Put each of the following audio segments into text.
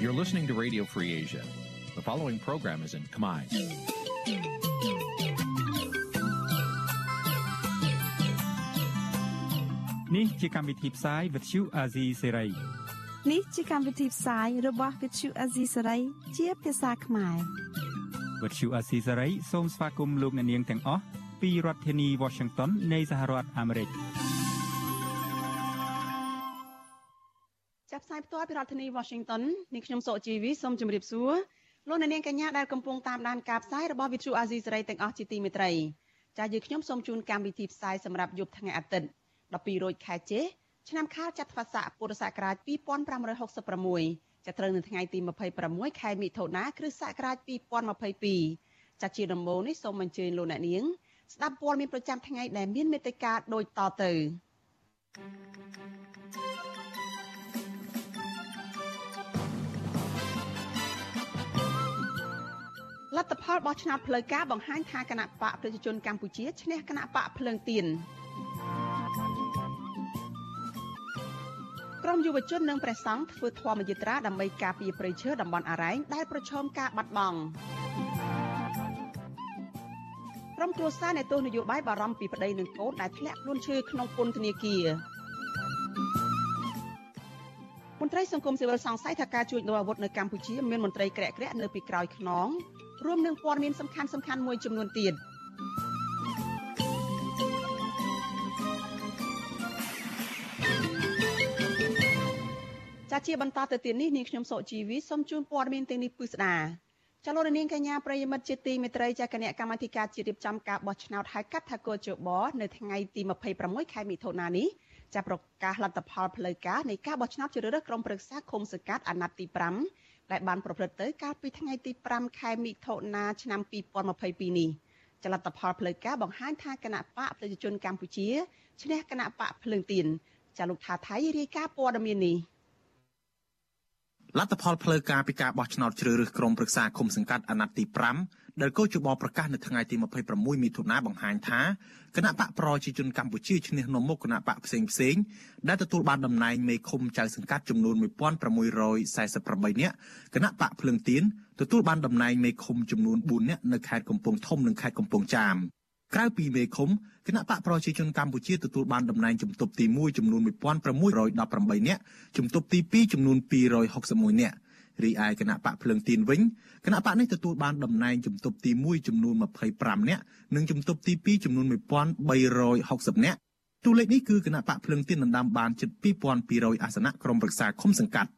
You're listening to Radio Free Asia. The following program is in Khmer. នេះជាកម្មវិធីផ្សាយ Vuthu Azizi Serai នេះជាកម្មវិធីផ្សាយរបស់ Vuthu Azizi Serai ជាភាសាខ្មែរ Vuthu Azizi Serai សូមស្វាគមន៍លោកអ្នកនាងទាំងអស់ពីរដ្ឋធានី Washington នៃសហរដ្ឋអាមេរិក យផ្ទាល់ពីរដ្ឋធានី Washington នាងខ្ញុំសុកជីវីសូមជម្រាបសួរលោកអ្នកនាងកញ្ញាដែលកំពុងតាមដានការផ្សាយរបស់ Vuthu Azizi Serai ទាំងអស់ជាទីមេត្រីចា៎យើងខ្ញុំសូមជូនកម្មវិធីផ្សាយសម្រាប់យប់ថ្ងៃអាទិត្យ12រោចខែចេឆ្នាំខាលចត្វាស័កពុរសករាជ2566ចាប់ត្រូវនៅថ្ងៃទី26ខែមិថុនាគ្រិស្តសករាជ2022ចាជាដំបូងនេះសូមអញ្ជើញលោកអ្នកនាង ស្ដាប់ព័ត៌មានប្រចាំថ្ងៃដែលមានមេត្តាដូចតទៅ លទ្ធផលបោះឆ្នោតផ្លូវការបង្ហាញថាគណៈបកប្រជាជនកម្ពុជាឈ្នះគណៈបកភ្លើងទៀនក្រមយុវជននិងព្រះសង្ឃធ្វើធម្មយាត្រាដើម្បីការពារព្រៃឈើតំបន់អរ៉ែងដែលប្រឈមការបាត់បង់ក្រុមគ្រួសារនៃទស្សនយោបាយបារម្ភពីប្តីនិងកូនដែលធ្លាក់ខ្លួនឈឺក្នុងពន្ធនាគារមន្ត្រីសង្គមស៊ីវិលសង្ស័យថាការជួញដូរអាវុធនៅកម្ពុជាមានមន្ត្រីក្រាក់ក្រាក់នៅពីក្រោយខ្នង រួមនឹងព័ត៌មានសំខាន់សំខាន់មួយចំនួនទៀតចាជាបន្តទៅទៀតនេះនាងខ្ញុំសុជីវីសូមជូនព័ត៌មានទាំងនេះពិស្ដាចលនានាងកញ្ញាប្រិយមិត្តជាទីមេត្រីចាគណៈកម្មាធិការជាតិរៀបចំការបោះឆ្នោតហៅកាត់ថាកោជបនៅថ្ងៃទី26ខែមិថុនានេះចាប់ប្រកាសលទ្ធផលផ្លូវការនៃការបោះឆ្នោតជ្រើសរើសក្រុមប្រឹក្សាឃុំសង្កាត់អាណត្តិទី5 ដែលបានប្រព្រឹត្តទៅកាលពីថ្ងៃទី5ខែមិថុនាឆ្នាំ2022នេះចលនាផលផ្លូវការបង្ហាញថាគណៈបកប្រជាជនកម្ពុជាឈ្នះគណៈបកភ្លើងទៀនចាលោកថាថៃរាយការណ៍ព័ត៌មាននេះលទ្ធផលផ្លូវការពីការបោះឆ្នោតជ្រើសរើសក្រុមប្រឹក្សាឃុំសង្កាត់អាណត្តិទី5 ដែលកោជបប្រកាសនៅថ្ងៃទី26មិថុនាបង្ហាញថាគណៈបកប្រជាជនកម្ពុជាឈ្នះនាំមុខគណៈបកផ្សេងផ្សេងដែលទទួលបានតំណែងមេឃុំចៅសង្កាត់ចំនួន1648នាក់គណៈបកភ្លឹងទៀនទទួលបានតំណែងមេឃុំចំនួន4នាក់នៅខេត្តកំពង់ធំនិងខេត្តកំពង់ចាមក្រៅពីមេឃុំគណៈបកប្រជាជនកម្ពុជាទទួលបានតំណែងជំទប់ទី1ចំនួន1618នាក់ជំទប់ទី2ចំនួន261នាក់ រីឯគណៈបកភ្លឹងទៀនវិញគណៈបកនេះទទួលបានតំណែងជំទប់ទី1ចំនួន25នាក់និងជំទប់ទី2ចំនួន1360នាក់តួលេខនេះគឺគណៈបកភ្លឹងទៀនដណ្ដើមបានជិត2200អាសនៈក្រុមប្រឹក្សាឃុំសង្កាត់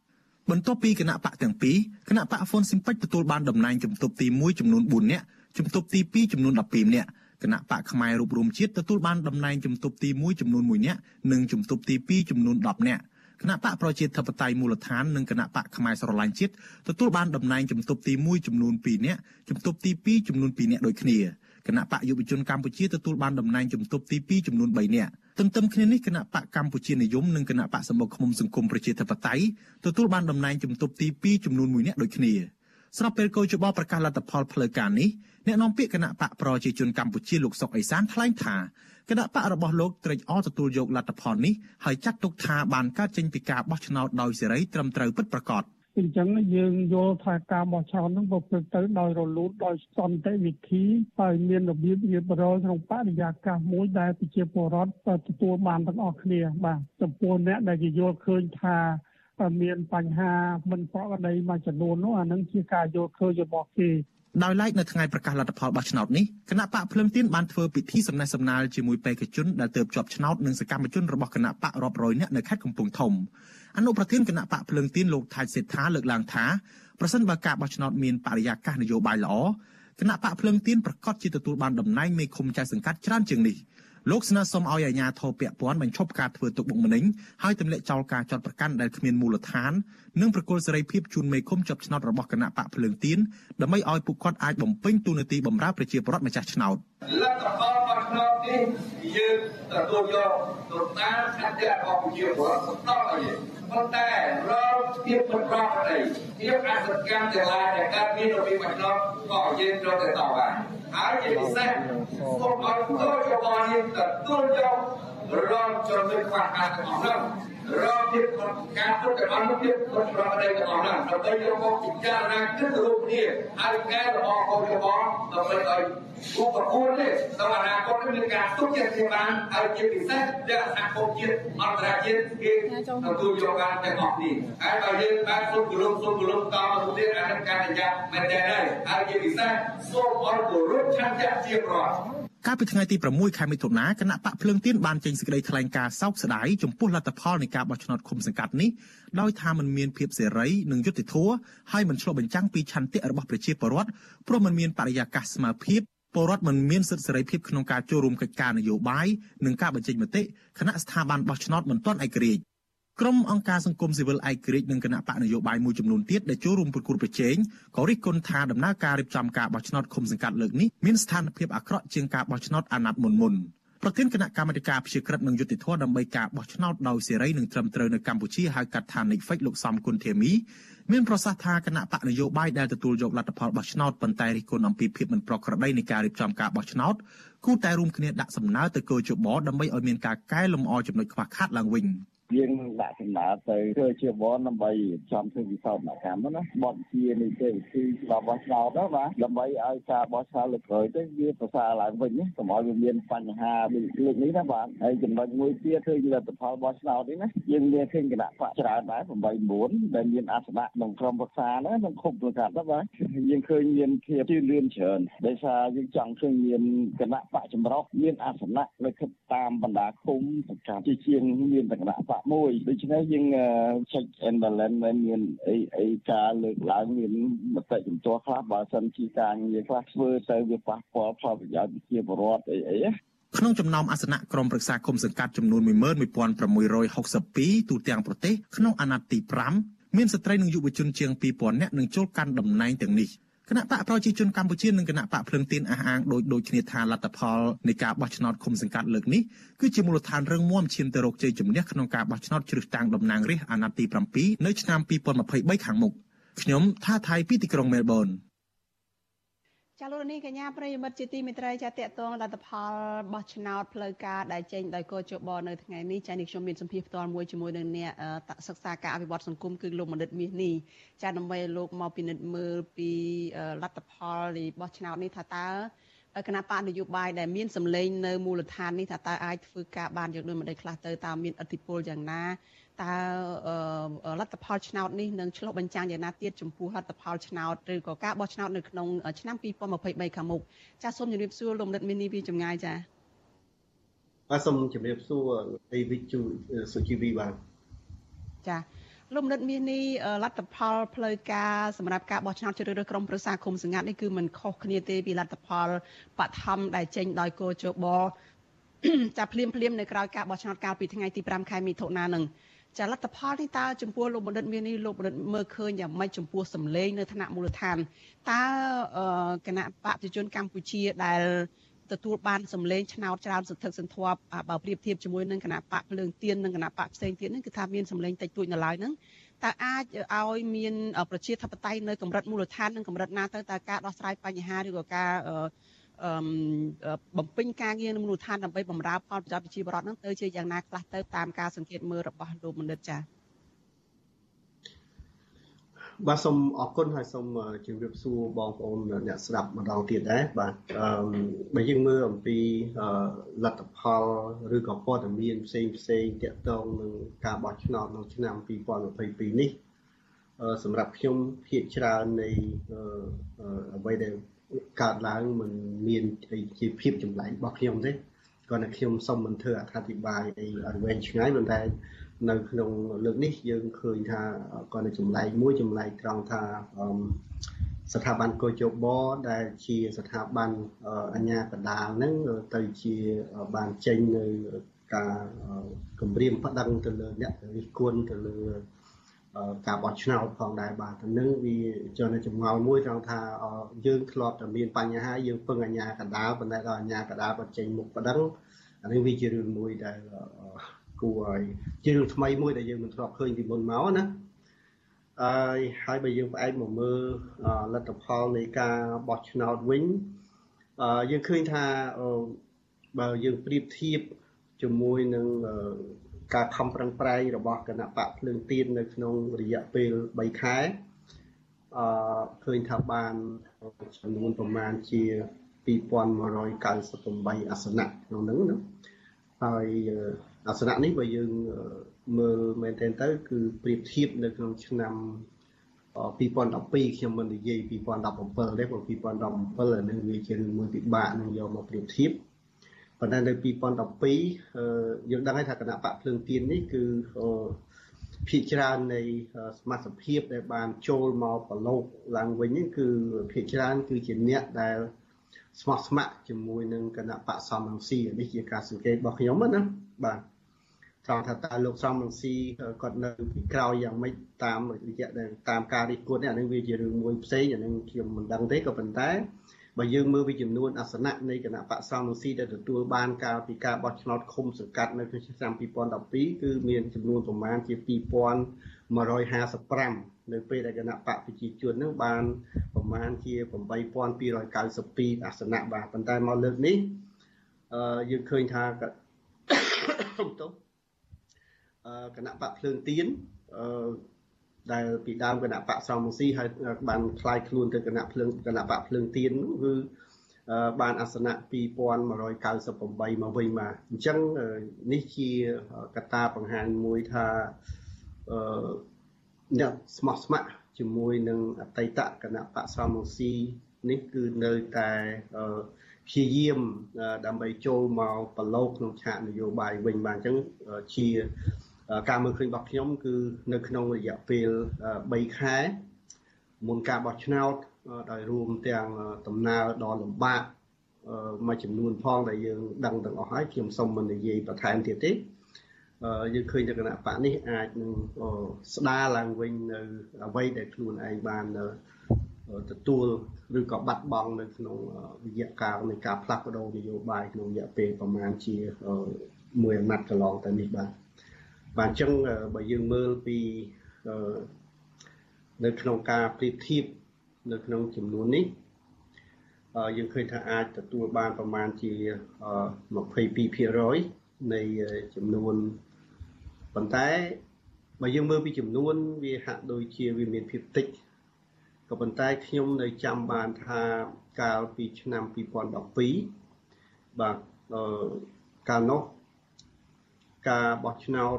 បន្ទាប់ពីគណៈបកទាំងពីរគណៈបកហ្វុនស៊ីមពេចទទួលបានតំណែងជំទប់ទី1ចំនួន4នាក់ជំទប់ទី2ចំនួន12នាក់គណៈបកផ្នែករូបរួមជាតិទទួលបានតំណែងជំទប់ទី1ចំនួន1នាក់និងជំទប់ទី2ចំនួន10នាក់ គណៈបកប្រជាធិបតេយ្យមូលដ្ឋាននិងគណៈបកផ្នែកស្រឡាញ់ជាតិទទួលបានតំណែងជំទប់ទី1ចំនួន2នាក់ជំទប់ទី2ចំនួន2នាក់ដូចគ្នាគណៈបកយុវជនកម្ពុជាទទួលបានតំណែងជំទប់ទី2ចំនួន3នាក់ទន្ទឹមគ្នានេះគណៈបកកម្ពុជានិយមនិងគណៈបកសម្បុកឃុំសង្គមប្រជាធិបតេយ្យទទួលបានតំណែងជំទប់ទី2ចំនួន1នាក់ដូចគ្នាស្របពេលកោជបប្រកាសលទ្ធផលផ្លូវការនេះអ្នកនាំពាក្យគណៈបកប្រជាជនកម្ពុជាលោកសុកអេសានថ្លែងថា គណៈបករបស់លោកត្រេកអរទទួលយកលទ្ធផលនេះហើយចាត់ទុកថាបានកើតចេញពីការបោះឆ្នោតដោយសេរីត្រឹមត្រូវពិតប្រាកដអញ្ចឹងយើងយល់ថាការបោះឆ្នោតហ្នឹងប្រព្រឹត្តទៅដោយរលូនដោយសន្តិវិធីហើយមានរបៀបរៀបរយក្នុងបរិយាកាសមួយដែលប្រជាពលរដ្ឋទទួលបានទាំងអស់គ្នាបាទចំពោះអ្នកដែលគេយល់ឃើញថាមានបញ្ហាមិនប្រក្រតីមួយចំនួននោះអានឹងជាការយល់ឃើញរបស់គេ ដោយឡែកនៅថ្ងៃប្រកាសលទ្ធផលបោះឆ្នោតនេះគណៈបកភ្លឹងទៀនបានធ្វើពិធីសំណេះសំណាលជាមួយបេក្ខជនដែលទើបជាប់ឆ្នោតនិងសកម្មជនរបស់គណៈបករាប់រយនាក់នៅខេត្តកំពង់ធំអនុប្រធានគណៈបកភ្លឹងទៀនលោកថៃសេដ្ឋាលើកឡើងថាប្រសិនបើការបោះឆ្នោតមានបរិយាកាសនយោបាយល្អគណៈបកភ្លឹងទៀនប្រកាសជាទទួលបានតំណែងមេឃុំចៅសង្កាត់ច្រើនជាងនេះ លោកស្នើសុំឲ្យអាជ្ញាធរពាក់ព័ន្ធបញ្ឈប់ការធ្វើទុកបុកម្នេញហើយទម្លាក់ចោលការចាត់ប្រកាន់ដែលគ្មានមូលដ្ឋាននិងប្រគល់សេរីភាពជូនមេឃុំជាប់ឆ្នោតរបស់គណៈបកភ្លើងទៀនដើម្បីឲ្យពួកគាត់អាចបំពេញតួនាទីបម្រើប្រជាពលរដ្ឋម្ចាស់ឆ្នោតលទ្ធផលរបស់ឆ្នោតនេះយើងទទួលយកទៅតាមឆន្ទៈរបស់ប្រជាពលរដ្ឋស្ដាប់ឲ្យយើងប៉ុន្តែរងភាពមិនប្រក្រតីភាពអសកម្មទាំងឡាយដែលកើតមានរវាងឆ្នោតក៏យើងត្រូវតែតបបាន ហើយជាពិសេសសូមឲ្យកោជបនេះទទួលយករងចំនួនខ្វះខាតទាំងអស់នោះ រកភាពការពុតទាំងអស់នោះភាពពុតប្រកបទាំងអស់នោះដើម្បីយកមកពិចារណាគិតរួមគ្នាហើយកែលម្អកូនរបស់ដើម្បីឲ្យគូប្រគួននេះដល់អនាគតនេះមានការទុកចិត្តជាបានហើយជាពិសេសដែលសហគមន៍ជាតិអន្តរជាតិគេទទួលយកបានទាំងអស់នេះហើយបើយើងបានសុំគោរពសុំគោរពតទៅទៀតអានឹងការប្រយ័ត្នមែនទេហើយហើយជាពិសេសសូមឲ្យគោរពឆន្ទៈជាប្រវត្តិ កាលពីថ្ងៃទី6ខែមិថុនាគណៈបកភ្លើងទៀនបានចេញសេចក្តីថ្លែងការណ៍សោកស្ដាយចំពោះលទ្ធផលនៃការបោះឆ្នោតឃុំសង្កាត់នេះដោយថាมันមានភាពសេរីនិងយុត្តិធម៌ហើយมันឆ្លុះបញ្ចាំងពីឆន្ទៈរបស់ប្រជាពលរដ្ឋព្រោះมันមានបរិយាកាសស្មើភាពពលរដ្ឋមិនមានសិទ្ធិសេរីភាពក្នុងការចូលរួមកិច្ចការនយោបាយនិងការបញ្ចេញមតិគណៈស្ថាប័នបោះឆ្នោតមិនទាន់ឯករាជ្យ ក្រុមអង្គការសង្គមស៊ីវិលឯករាជ្យនិងគណៈបកនយោបាយមួយចំនួនទៀតដែលចូលរួមប្រគល់ប្រជែងក៏រិះគន់ថាដំណើរការរៀបចំការបោះឆ្នោតឃុំសង្កាត់លើកនេះមានស្ថានភាពអាក្រក់ជាងការបោះឆ្នោតអាណត្តិមុនមុនប្រធានគណៈកម្មាធិការព្យាក្រឹតនិងយុតិធធដើម្បីការបោះឆ្នោតដោយសេរីនិងត្រឹមត្រូវនៅកម្ពុជាហៅកាត់ថា Netflix លោកសំគុណធាមីមានប្រសាសន៍ថាគណៈបកនយោបាយដែលទទួលយកលទ្ធផលបោះឆ្នោតប៉ុន្តែរិះគន់អំពីភាពមិនប្រក្រតីនៃការរៀបចំការបោះឆ្នោតគូតែរួមគ្នាដាក់សំណើទៅគោជបដើម្បីឲ្យមានការកែលម្អចំណុចខ្វះខាតឡើងវិញ។ យើងដាក់សំណើទៅធ្វើជាបនដើម្បីចំធ្វើវិសោធនកម្មណាបទជានីតិវិធីច្បាប់បោះឆ្នោតណាបាទដើម្បីឲ្យការបោះឆ្នោតលើកក្រោយទៅវាប្រសើរឡើងវិញកុំឲ្យវាមានបញ្ហាដូចលើកនេះណាបាទហើយចំណុចមួយទៀតគឺលទ្ធផលបោះឆ្នោតនេះណាយើងមានឃើញគណៈបកច្រើនដែរ8 9ដែលមានអសនៈក្នុងក្រុមប្រឹក្សាណាក្នុងគុំប្រកាសណាបាទយើងឃើញមានភាពជឿនលឿនច្រើនដោយសារយើងចង់ឃើញមានគណៈបកចម្រុះមានអសនៈនៅតាមបណ្ដាឃុំប្រកាសជាជាងមានគណៈបកមួយដូច្នេះយើង check and balance មិនមានអីអីការលើកឡើងមានមតិជំទាស់ខ្លះបើសិនជាការងារខ្លះធ្វើទៅវាប៉ះពាល់ផលប្រយោជន៍ប្រជាពលរដ្ឋអីអីក្នុងចំណោមអាសនៈក្រុមប្រឹក្សាគុំសង្កាត់ចំនួន11662ទូទាំងប្រទេសក្នុងអាណត្តិទី5មានស្ត្រីនិងយុវជនជាង2000នាក់នឹងចូលកាន់តំណែងទាំងនេះ។ គណៈបកប្រជាជនកម្ពុជានិងគណៈបកភ្លឹងទៀនអះអាងដូចដូចគ្នាថាលទ្ធផលនៃការបោះឆ្នោតឃុំសង្កាត់លើកនេះគឺជាមូលដ្ឋានរឹងមាំឈានទៅរកជ័យជំនះក្នុងការបោះឆ្នោតជ្រើសតាំងតំណាងរាស្ត្រអាណត្តិទី7នៅឆ្នាំ2023ខាងមុខខ្ញុំថាថៃពីទីក្រុងមែលប៊ន ចាលោកនាងកញ្ញាប្រិយមិត្តជាទីមេត្រីចាតកតងលទ្ធផលបោះឆ្នោតផ្លូវការដែលចេញដោយកោជបនៅថ្ងៃនេះចានេះខ្ញុំមានសម្ភារផ្ទាល់មួយជាមួយនឹងអ្នកសិក្សាការអភិវឌ្ឍសង្គមគឺលោកមនិតមាសនេះចាដើម្បីលោកមកពិនិត្យមើលពីលទ្ធផលនៃបោះឆ្នោតនេះថាតើគណៈបកនយោបាយដែលមានសម្លេងនៅមូលដ្ឋាននេះថាតើអាចធ្វើការបានយ៉ាងដូចម្ដេចខ្លះទៅតើមានឥទ្ធិពលយ៉ាងណា តើលទ្ធផលឆ្នោតនេះនឹងឆ្លុះបញ្ចាំងយ៉ាងណាទៀតចំពោះលទ្ធផលឆ្នោតឬក៏ការបោះឆ្នោតនៅក្នុងឆ្នាំ2023ខាងមុខចាសសូមជម្រាបសួរលោកនិតមីនីពីចម្ងាយចាបាទសូមជម្រាបសួរអេវិជូសុជីវីបាទចាលោកនិតមាសនេះលទ្ធផលផ្លូវការសម្រាប់ការបោះឆ្នោតជ្រើសរើសក្រុមប្រឹក្សាគុំសង្កាត់នេះគឺมันខុសគ្នាទេពីលទ្ធផលបឋមដែលចេញដោយកោជបចាភ្លាមភ្លាមនៅក្រៅការបោះឆ្នោតកាលពីថ្ងៃទី5ខែមិថុនានឹង ចាលទ្ធផលនេះតើចំពោះលោកបណ្ឌិតមាននេះលោកបណ្ឌិតមើលឃើញយ៉ាងម៉េចចំពោះសម្លេងនៅថ្នាក់មូលដ្ឋានតើគណៈបព្វជិជនកម្ពុជាដែលទទួលបានសម្លេងឆ្នោតច្រើនសន្ធឹកសន្ធាប់បើប្រៀបធៀបជាមួយនឹងគណៈបកភ្លើងទៀននិងគណៈបកផ្សេងទៀតហ្នឹងគឺថាមានសម្លេងតិចតួចនៅឡើយហ្នឹងតើអាចឲ្យមានប្រជាធិបតេយ្យនៅកម្រិតមូលដ្ឋាននិងកម្រិតណាទៅតើការដោះស្រាយបញ្ហាឬក៏ការ បំពេញការងារនៅមូលដ្ឋានដើម្បីបម្រើផលប្រយោជន៍ប្រជាពលរដ្ឋនឹងទៅជាយ៉ាងណាខ្លះទៅតាមការសង្កេតមើលរបស់លោកមនិតចា៎បាទសូមអរគុណហើយសូមជម្រាបសួរបងប្អូនអ្នកស្ដាប់ម្ដងទៀតដែរបាទអឺបើយើងមើលអំពីលទ្ធផលឬក៏ព័ត៌មានផ្សេងផ្សេងទាក់ទងនឹងការបោះឆ្នោតនៅឆ្នាំ2022នេះសម្រាប់ខ្ញុំភាគច្រើននៃអ្វីដែល កើតឡើងមិនមានអីជាភាពចម្លែករបស់ខ្ញុំទេគ្រាន់តែខ្ញុំសូមមិនធ្វើអត្ថាធិប្បាយអីឲ្យវែងឆ្ងាយប៉ុន្តែ នៅក្នុងលើកនេះយើងឃើញថាគាត់នៅចម្លែកមួយចម្លែកត្រង់ថាស្ថាប័នកោជបដែលជាស្ថាប័នអញ្ញាកដាលហ្នឹងទៅជាបានចេញនៅការគម្រាមប្តឹងទៅលើអ្នករិះគន់ទៅលើ ការបោះឆ្នោតផងដែរបាទទៅនឹងវាចនចម្ងល់មួយត្រង់ថាយើងធ្លាប់តែមានបញ្ហាយើងពឹងអាញាកដាលប៉ុន្តែដល់អាញាកដាលបញ្ចេញមុខប្តឹងអានេះវាជារឿងមួយដែលគួរឲ្យជារឿងថ្មីមួយដែលយើងមិនធ្លាប់ឃើញពីមុនមកណាអើយហើយបើយើងផ្អែកមកមើលលទ្ធផលនៃការបោះឆ្នោតវិញយើងឃើញថាបើយើងប្រៀបធៀបជាមួយនឹង ការខំប្រឹងប្រែងរបស់គណៈបកភ្លើងទៀននៅក្នុងរយៈពេល3ខែអឺឃើញថាបានចំនួនប្រមាណជា2198អាសនៈក្នុងហ្នឹងណាហើយអាសនៈនេះបើយើងមើលមែនទែនទៅ គឺប្រៀបធៀបនៅក្នុងឆ្នាំ2012ខ្ញុំមិននិយាយ2017ទេព្រោះ2017អានឹងវាជារឿងមួយពិបាកនឹងយកមកប្រៀបធៀប ប៉ុន្តែនៅ2012យើងដឹងហើយថាគណៈបកភ្លើងទៀននេះគឺភាគច្រើននៃសមត្ថភាពដែលបានចូលមកប្រឡូកឡើងវិញនេះគឺភាគច្រើនគឺជាអ្នកដែលស្មោះស្ម័គ្រជាមួយនឹងគណៈបកសំរងស៊ីនេះជាការសង្កេតរបស់ខ្ញុំណាបាទត្រង់ថាតើលោកសំរងស៊ីគាត់នៅពីក្រោយយ៉ាងម៉េចតាមរយៈតាមការរិះគន់នេះអានឹងវាជារឿងមួយផ្សេងអានឹងខ្ញុំមិនដឹងទេក៏ប៉ុន្តែ បើយើងមើលពីចំនួនអាសនៈនៃគណៈបកសំរងស៊ីដែលទទួលបានកាលពីការបោះឆ្នោតឃុំសង្កាត់នៅក្នុងឆ្នាំ2012គឺមានចំនួនប្រមាណជា2155នៅពេលដែលគណៈបកប្រជាជននឹងបានប្រមាណជា8292អាសនៈបាទប៉ុន្តែមកលើកនេះអឺយើងឃើញថាទោសគណៈបកភ្លើងទៀនអឺ ដែលពីដើមគណៈបកសំរងស៊ីហើយបានคล้ายខ្លួនទៅគណៈភ្លើងគណៈបកភ្លើងទៀនគឺបានអាសនៈ2198មកវិញមកអញ្ចឹងនេះជាកត្តាបង្ហាញមួយថាអឺអ្នកស្មោះស្ម័គ្រជាមួយនឹងអតីតគណៈបកសំរងស៊ីនេះគឺនៅតែព្យាយាមដើម្បីចូលមកប្រឡូកក្នុងឆាកនយោបាយវិញបាទអញ្ចឹងជា ការមើលឃើញរបស់ខ្ញុំគឺនៅក្នុងរយៈពេល3ខែមុនការបោះឆ្នោតដោយរួមទាំងដំណើរដ៏លំបាកមួយចំនួនផងដែលយើងដឹងទាំងអស់ហើយខ្ញុំសូមមិននិយាយបន្ថែមទៀតទេយើងឃើញតែគណៈបកនេះអាចនឹងស្ដារឡើងវិញនៅអ្វីដែលខ្លួនឯងបានទទួលឬក៏បាត់បង់នៅក្នុងរយៈកាលនៃការផ្លាស់ប្ដូរនយោបាយក្នុងរយៈពេលប្រមាណជាមួយអាណត្តិកន្លងទៅនេះបាទ បាទអញ្ចឹងបើយើងមើលពីនៅក្នុងការប្រៀបធៀបនៅក្នុងចំនួននេះយើងឃើញថាអាចទទួលបានប្រមាណជា22%នៃចំនួនប៉ុន្តែបើយើងមើលពីចំនួនវាហាក់ដូចជាវាមានភាពតិចក៏ប៉ុន្តែខ្ញុំនៅចាំបានថាកាលពីឆ្នាំ2012បាទកាលនោះការបោះឆ្នោត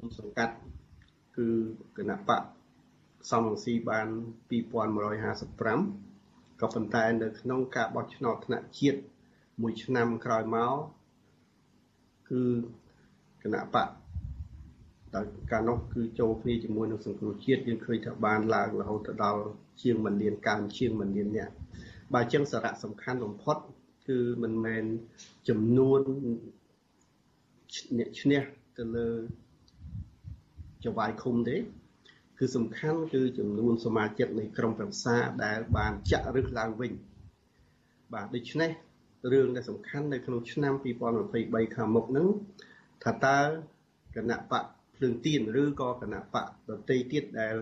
ឃុំសង្កាត់ គឺគណៈបកសំរងស៊ីបាន2155ក៏ប៉ុន្តែនៅក្នុងការបោះឆ្នោតថ្នាក់ជាតិមួយឆ្នាំក្រោយមកគឺគណៈបកតែកាលនោះគឺចូលគ្នាជាមួយនឹងសង្គ្រោះជាតិយើងឃើញថាបានឡើងរហូតទៅដល់ជាង1លានកើនជាង1លានអ្នកបើចឹងសារៈសំខាន់បំផុត គឺមិនមែនចំនួនអ្នកឈ្នះទៅលើ ចវាយឃុំទេគឺសំខាន់គឺចំនួនសមាជិកនៃក្រុមប្រឹក្សាដែលបានចាក់រឹសឡើងវិញបាទដូច្នេះរឿងដែលសំខាន់នៅក្នុងឆ្នាំ2023ខាងមុខហ្នឹងថាតើគណៈបកភ្លើងទៀនឬក៏គណៈបកដតីទៀតដែល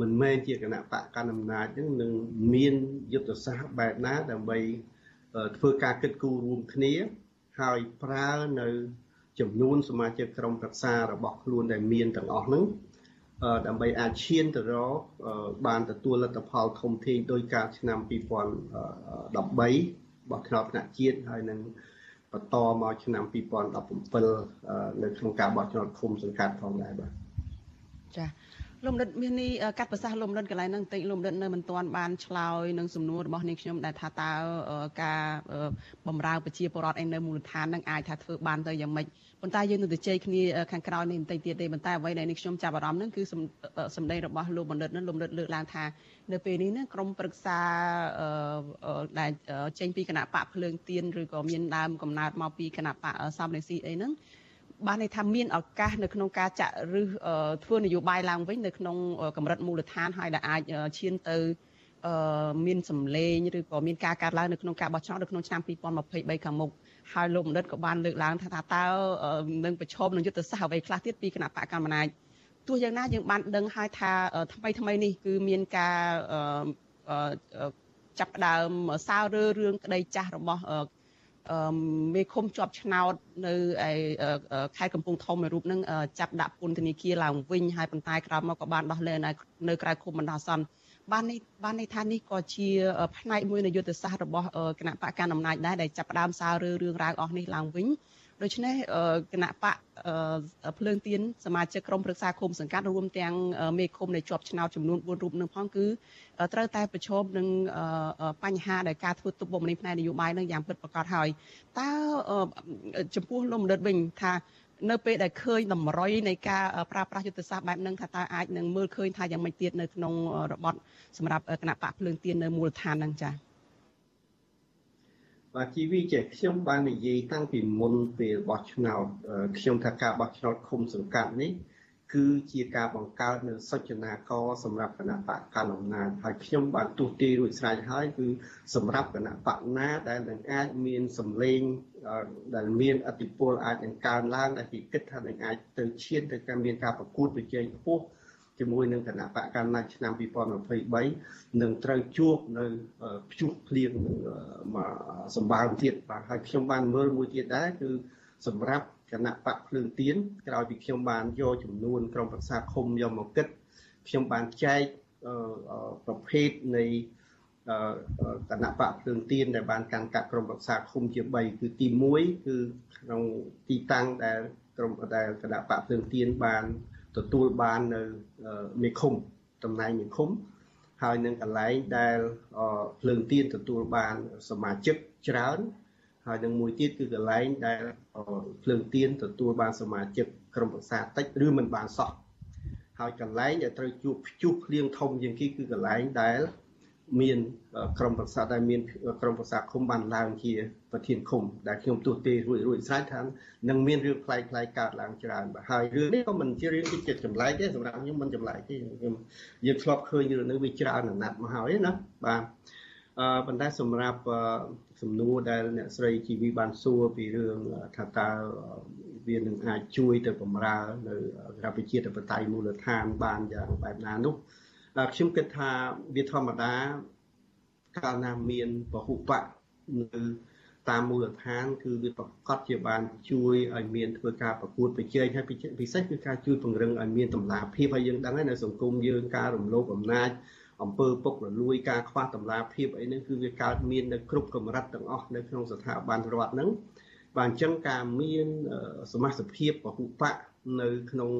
មិនមែនជាគណៈបកកណ្ដាលអំណាចហ្នឹងនឹងមានយុទ្ធសាស្ត្របែបណាដើម្បីធ្វើការគិតគូររួមគ្នា ហើយប្រើនៅ ចំនួនសមាជិកក្រុមប្រឹក្សារបស់ខ្លួនដែលមានទាំងអស់ហ្នឹងដើម្បីអាចឈានទៅរកបានទទួលលទ្ធផលធំធេងដោយការឆ្នាំ2013បោះឆ្នោតថ្នាក់ជាតិហើយនឹងបន្តមកឆ្នាំ2017នៅក្នុងការបោះឆ្នោតឃុំសង្កាត់ផងដែរបាទចា៎ លោកមនិតមាននេះកាត់ប្រសាសន៍លោកមនិតកន្លែងហ្នឹងបន្តិចលោកមនិតនៅមិនទាន់បានឆ្លើយនឹងសំណួររបស់នាងខ្ញុំដែលថាតើការបំរើប្រជាពលរដ្ឋឯនៅមូលដ្ឋានហ្នឹងអាចថាធ្វើបានទៅយ៉ាងម៉េចប៉ុន្តែយើងនឹងទៅជ័យគ្នាខាងក្រោយនេះបន្តិចទៀតទេប៉ុន្តែអ្វីដែលនេះខ្ញុំចាប់អារម្មណ៍ហ្នឹងគឺសម្ដីរបស់លោកបណ្ឌិតហ្នឹងលោកបណ្ឌិតលើកឡើងថានៅពេលនេះហ្នឹងក្រមប្រឹក្សាដែលចេញពីគណៈបកភ្លើងទៀនឬក៏មានដើមកំណើតមកពីគណៈបកសំរងស៊ីអីហ្នឹង បានន័យថាមានឱកាសនៅក្នុងការចាក់ឬធ្វើនយោបាយឡើងវិញនៅក្នុងកម្រិតមូលដ្ឋានហើយដែលអាចឈានទៅមានសម្លេងឬក៏មានការកាត់ឡើងនៅក្នុងការបោះឆ្នោតនៅក្នុងឆ្នាំ2023ខាងមុខហើយលោកបណ្ឌិតក៏បានលើកឡើងថាតើនឹងប្រឈមនឹងយុទ្ធសាស្ត្រអ្វីខ្លះទៀតពីគណៈបកកម្មាណាចទោះយ៉ាងណាយើងបានដឹងហើយថាថ្មីថ្មីនេះគឺមានការចាប់ដើមសាររើរឿងក្តីចាស់របស់ មេឃុំជាប់ឆ្នោតនៅឯខេត្តកំពង់ធំមួយរូបនឹងចាប់ដាក់ពន្ធនាគារឡើងវិញហើយប៉ុន្តែក្រោយមកក៏បានដោះលែងនៅក្រៅឃុំបណ្ដោះអាសន្នបាននេះបានន័យថានេះក៏ជាផ្នែកមួយនៃយុទ្ធសាស្ត្ររបស់គណៈបកកណ្ដាលអំណាចដែរដែលចាប់ផ្ដើមសាររឿងរឿងរ៉ាវអស់នេះឡើងវិញ ដូច្នេះគណៈបកភ្លើងទៀនសមាជិកក្រុមប្រឹក្សាឃុំសង្កាត់រួមទាំងមេឃុំដែលជាប់ឆ្នោតចំនួន4រូបនឹងផងគឺត្រូវតែប្រឈមនឹងបញ្ហាដែលការធ្វើទុកបុកម្នេញផ្នែកនយោបាយនឹងយ៉ាងពិតប្រាកដហើយតើចំពោះលោកមនិតវិញថានៅពេលដែលឃើញតម្រុយនៃការប្រើប្រាស់យុទ្ធសាស្ត្របែបហ្នឹងថាតើអាចនឹងមើលឃើញថាយ៉ាងម៉េចទៀតនៅក្នុងរបបសម្រាប់គណៈបកភ្លើងទៀននៅមូលដ្ឋានហ្នឹងចា៎ បាទជីវីចេះខ្ញុំបាននិយាយតាំងពីមុនពេលបោះឆ្នោតខ្ញុំថាការបោះឆ្នោតឃុំសង្កាត់នេះគឺជាការបង្កើតនៅសុចនាករសម្រាប់គណៈបកកណ្ដាលអំណាចហើយខ្ញុំបានទូទាយរួចស្រេចហើយគឺសម្រាប់គណៈបកណាដែលនឹងអាចមានសម្លេងដែលមានអធិបុលអាចនឹងកើនឡើងដែលគេគិតថានឹងអាចទៅឈានទៅការមានការប្រកួតប្រជែងខ្ពស់ ជាមួយនឹងគណៈបកកណ្ដាលឆ្នាំ2023នឹងត្រូវជួបនៅព្យុះភ្លៀងមកសម្បើមទៀតបាទហើយខ្ញុំបានមើលមួយទៀតដែរគឺសម្រាប់គណៈបកភ្លើងទៀនក្រោយពីខ្ញុំបានយកចំនួនក្រុមប្រឹក្សាឃុំយកមកគិតខ្ញុំបានចែកប្រភេទនៃគណៈបកភ្លើងទៀនដែលបានកាន់កាប់ក្រុមប្រឹក្សាឃុំជា3គឺទី1គឺក្នុងទីតាំងដែលក្រុមដែលគណៈបកភ្លើងទៀនបាន ទទួលបាននៅមេឃុំតំណែងមេឃុំហើយនឹងកន្លែងដែលភ្លើងទៀនទទួលបានសមាជិកច្រើនហើយនឹងមួយទៀតគឺកន្លែងដែលភ្លើងទៀនទទួលបានសមាជិកក្រុមប្រឹក្សាតិចឬមិនបានសោះហើយកន្លែងដែលត្រូវជួបព្យុះភ្លៀងធំជាងគេគឺកន្លែងដែល មានក្រុមប្រឹក្សាដែលមានក្រុមប្រឹក្សាឃុំបានឡើងជាប្រធានឃុំដែលខ្ញុំទស្សន៍ទេរួចរួចស្រេចថានឹងមានរឿងផ្លែកផ្លែកកើតឡើងច្រើនបាទហើយរឿងនេះក៏មិនជារឿងទីចិត្តចម្លែកទេសម្រាប់ខ្ញុំមិនចម្លែកទេខ្ញុំយើងធ្លាប់ឃើញរឿងនេះវាច្រើនអាណត្តិមកហើយណាបាទអឺប៉ុន្តែសម្រាប់សំណួរដែលអ្នកស្រីជីវីបានសួរពីរឿងថាតើវានឹងអាចជួយទៅបំរើនៅរដ្ឋវិជាតបតៃមូលដ្ឋានបានយ៉ាងបែបណានោះ ខ្ញុំគិតថាវាធម្មតាកាលណាមានពហុបកនៅតាមមូលដ្ឋាន គឺវាប្រកាសជាបានជួយឲ្យមានធ្វើការប្រកួតប្រជែងហើយពិសេសគឺការជួយពង្រឹងឲ្យមានតម្លាភាពហើយយើងដឹងហើយនៅសង្គមយើងការរំលោភអំណាចអំពើពុករលួយការខ្វះតម្លាភាពអីហ្នឹងគឺវាកើតមាននៅគ្រប់កម្រិតទាំងអស់នៅក្នុងស្ថាប័នរដ្ឋហ្នឹងបាទអញ្ចឹងការមានសមាជិកភាពពហុបក នៅក្នុង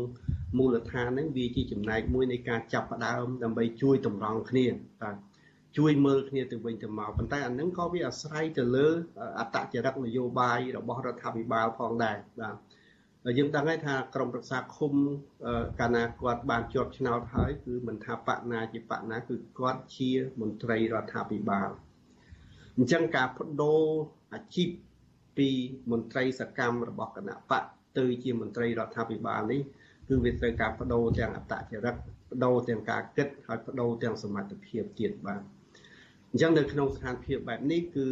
មូលដ្ឋានហ្នឹងវាជាចំណែកមួយនៃការចាប់ផ្ដើមដើម្បីជួយតម្រង់គ្នាបាទជួយមើលគ្នាទៅវិញទៅមកប៉ុន្តែអានឹងក៏វាអាស្រ័យទៅលើអត្តចរិតនយោបាយរបស់រដ្ឋាភិបាលផងដែរបាទយើងដឹងហើយថាក្រមប្រឹក្សាឃុំកាលណាគាត់បានជាប់ឆ្នោតហើយគឺមិនថាបកណាជាបកណាគឺគាត់ជាមន្ត្រីរដ្ឋាភិបាលអញ្ចឹងការបដូរអាជីពពីមន្ត្រីសកម្មរបស់គណៈបក ទៅជាមន្ត្រីរដ្ឋាភិបាលនេះគឺវាត្រូវការបដូរទាំងអត្តចរិតបដូរទាំងការគិតហើយបដូរទាំងសមត្ថភាពទៀតបាទអញ្ចឹងនៅក្នុងស្ថានភាពបែបនេះគឺ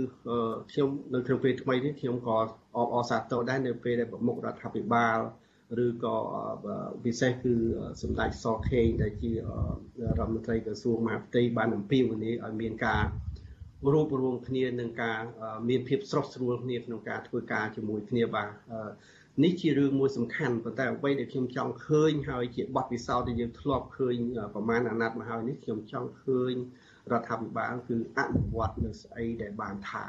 ខ្ញុំនៅក្នុងពេលថ្មីនេះខ្ញុំក៏អបអរសាទរដែរនៅពេលដែលប្រមុខរដ្ឋាភិបាលឬក៏ពិសេសគឺសម្ដេចសខេងដែលជារដ្ឋមន្ត្រីក្រសួងមហាផ្ទៃបានអំពាវនាវឲ្យមានការរួបរวมគ្នានឹងការមានភាពស្រស់ស្រួលគ្នាក្នុងការធ្វើការជាមួយគ្នាបាទ នេះជារឿងមួយសំខាន់ប៉ុន្តែអ្វីដែលខ្ញុំចង់ឃើញហើយជាបទពិសោធន៍ដែលយើងធ្លាប់ឃើញប្រមាណអាណត្តិមកហើយនេះខ្ញុំចង់ឃើញរដ្ឋាភិបាលគឺអនុវត្តនៅស្អីដែលបានថា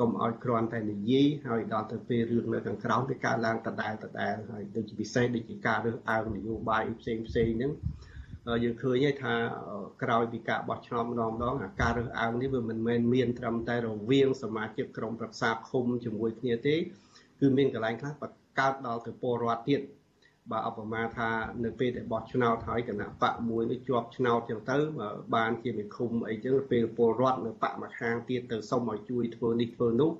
កុំឲ្យគ្រាន់តែនិយាយហើយដល់ទៅពេលរឿងនៅខាងក្រោមវាកើតឡើងដដែលដដែលហើយដូចជាពិសេសដូចជាការរើសអើងនយោបាយផ្សេងផ្សេងហ្នឹងយើងឃើញហើយថាក្រោយពីការបោះឆ្នោតម្ដងម្ដងអាការរើសអើងនេះវាមិនមែនមានត្រឹមតែរវាងសមាជិកក្រុមប្រឹក្សាឃុំជាមួយគ្នាទេគឺមានកន្លែងខ្លះ កើតដល់ទៅពលរដ្ឋទៀតបើអបមាថានៅពេលដែលបោះឆ្នោតហើយគណៈបកមួយនេះជាប់ឆ្នោតចឹងទៅបានជាមេឃុំអីចឹងពេលពលរដ្ឋនៅបកមួយខាងទៀតទៅសុំឲ្យជួយធ្វើនេះធ្វើនោះ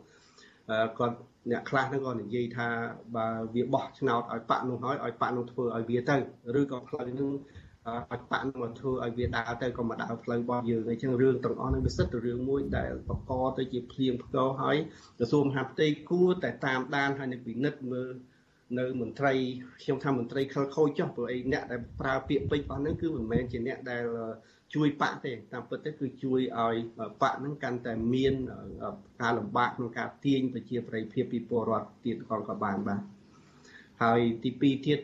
គាត់អ្នកខ្លះហ្នឹងក៏និយាយថាបើវាបោះឆ្នោតឲ្យបកនោះហើយឲ្យបកនោះធ្វើឲ្យវាទៅឬក៏ផ្លូវហ្នឹង ឲ្យបកនោះមកធ្វើឲ្យវាដើរទៅក៏មកដើរផ្លូវរបស់យើងអញ្ចឹងរឿងទាំងអស់ហ្នឹងវាសិតទៅរឿងមួយដែលបកកទៅជាភ្លៀងផ្គរហើយក្រសួងមហាផ្ទៃគួរតែតាមដានហើយនឹងពិនិត្យមើលនៅមន្ត្រីខ្ញុំថាមន្ត្រីខលខូចចុះព្រោះអីអ្នកដែលប្រើពាក្យពេចន៍អស់ហ្នឹងគឺមិនមែនជាអ្នកដែលជួយបកទេតាមពិតទៅគឺជួយឲ្យបកហ្នឹងកាន់តែមានការលំបាកក្នុងការទាញប្រជាប្រិយភាពពីពលរដ្ឋទៀតក៏ក៏បានបាទហើយទី2ទៀត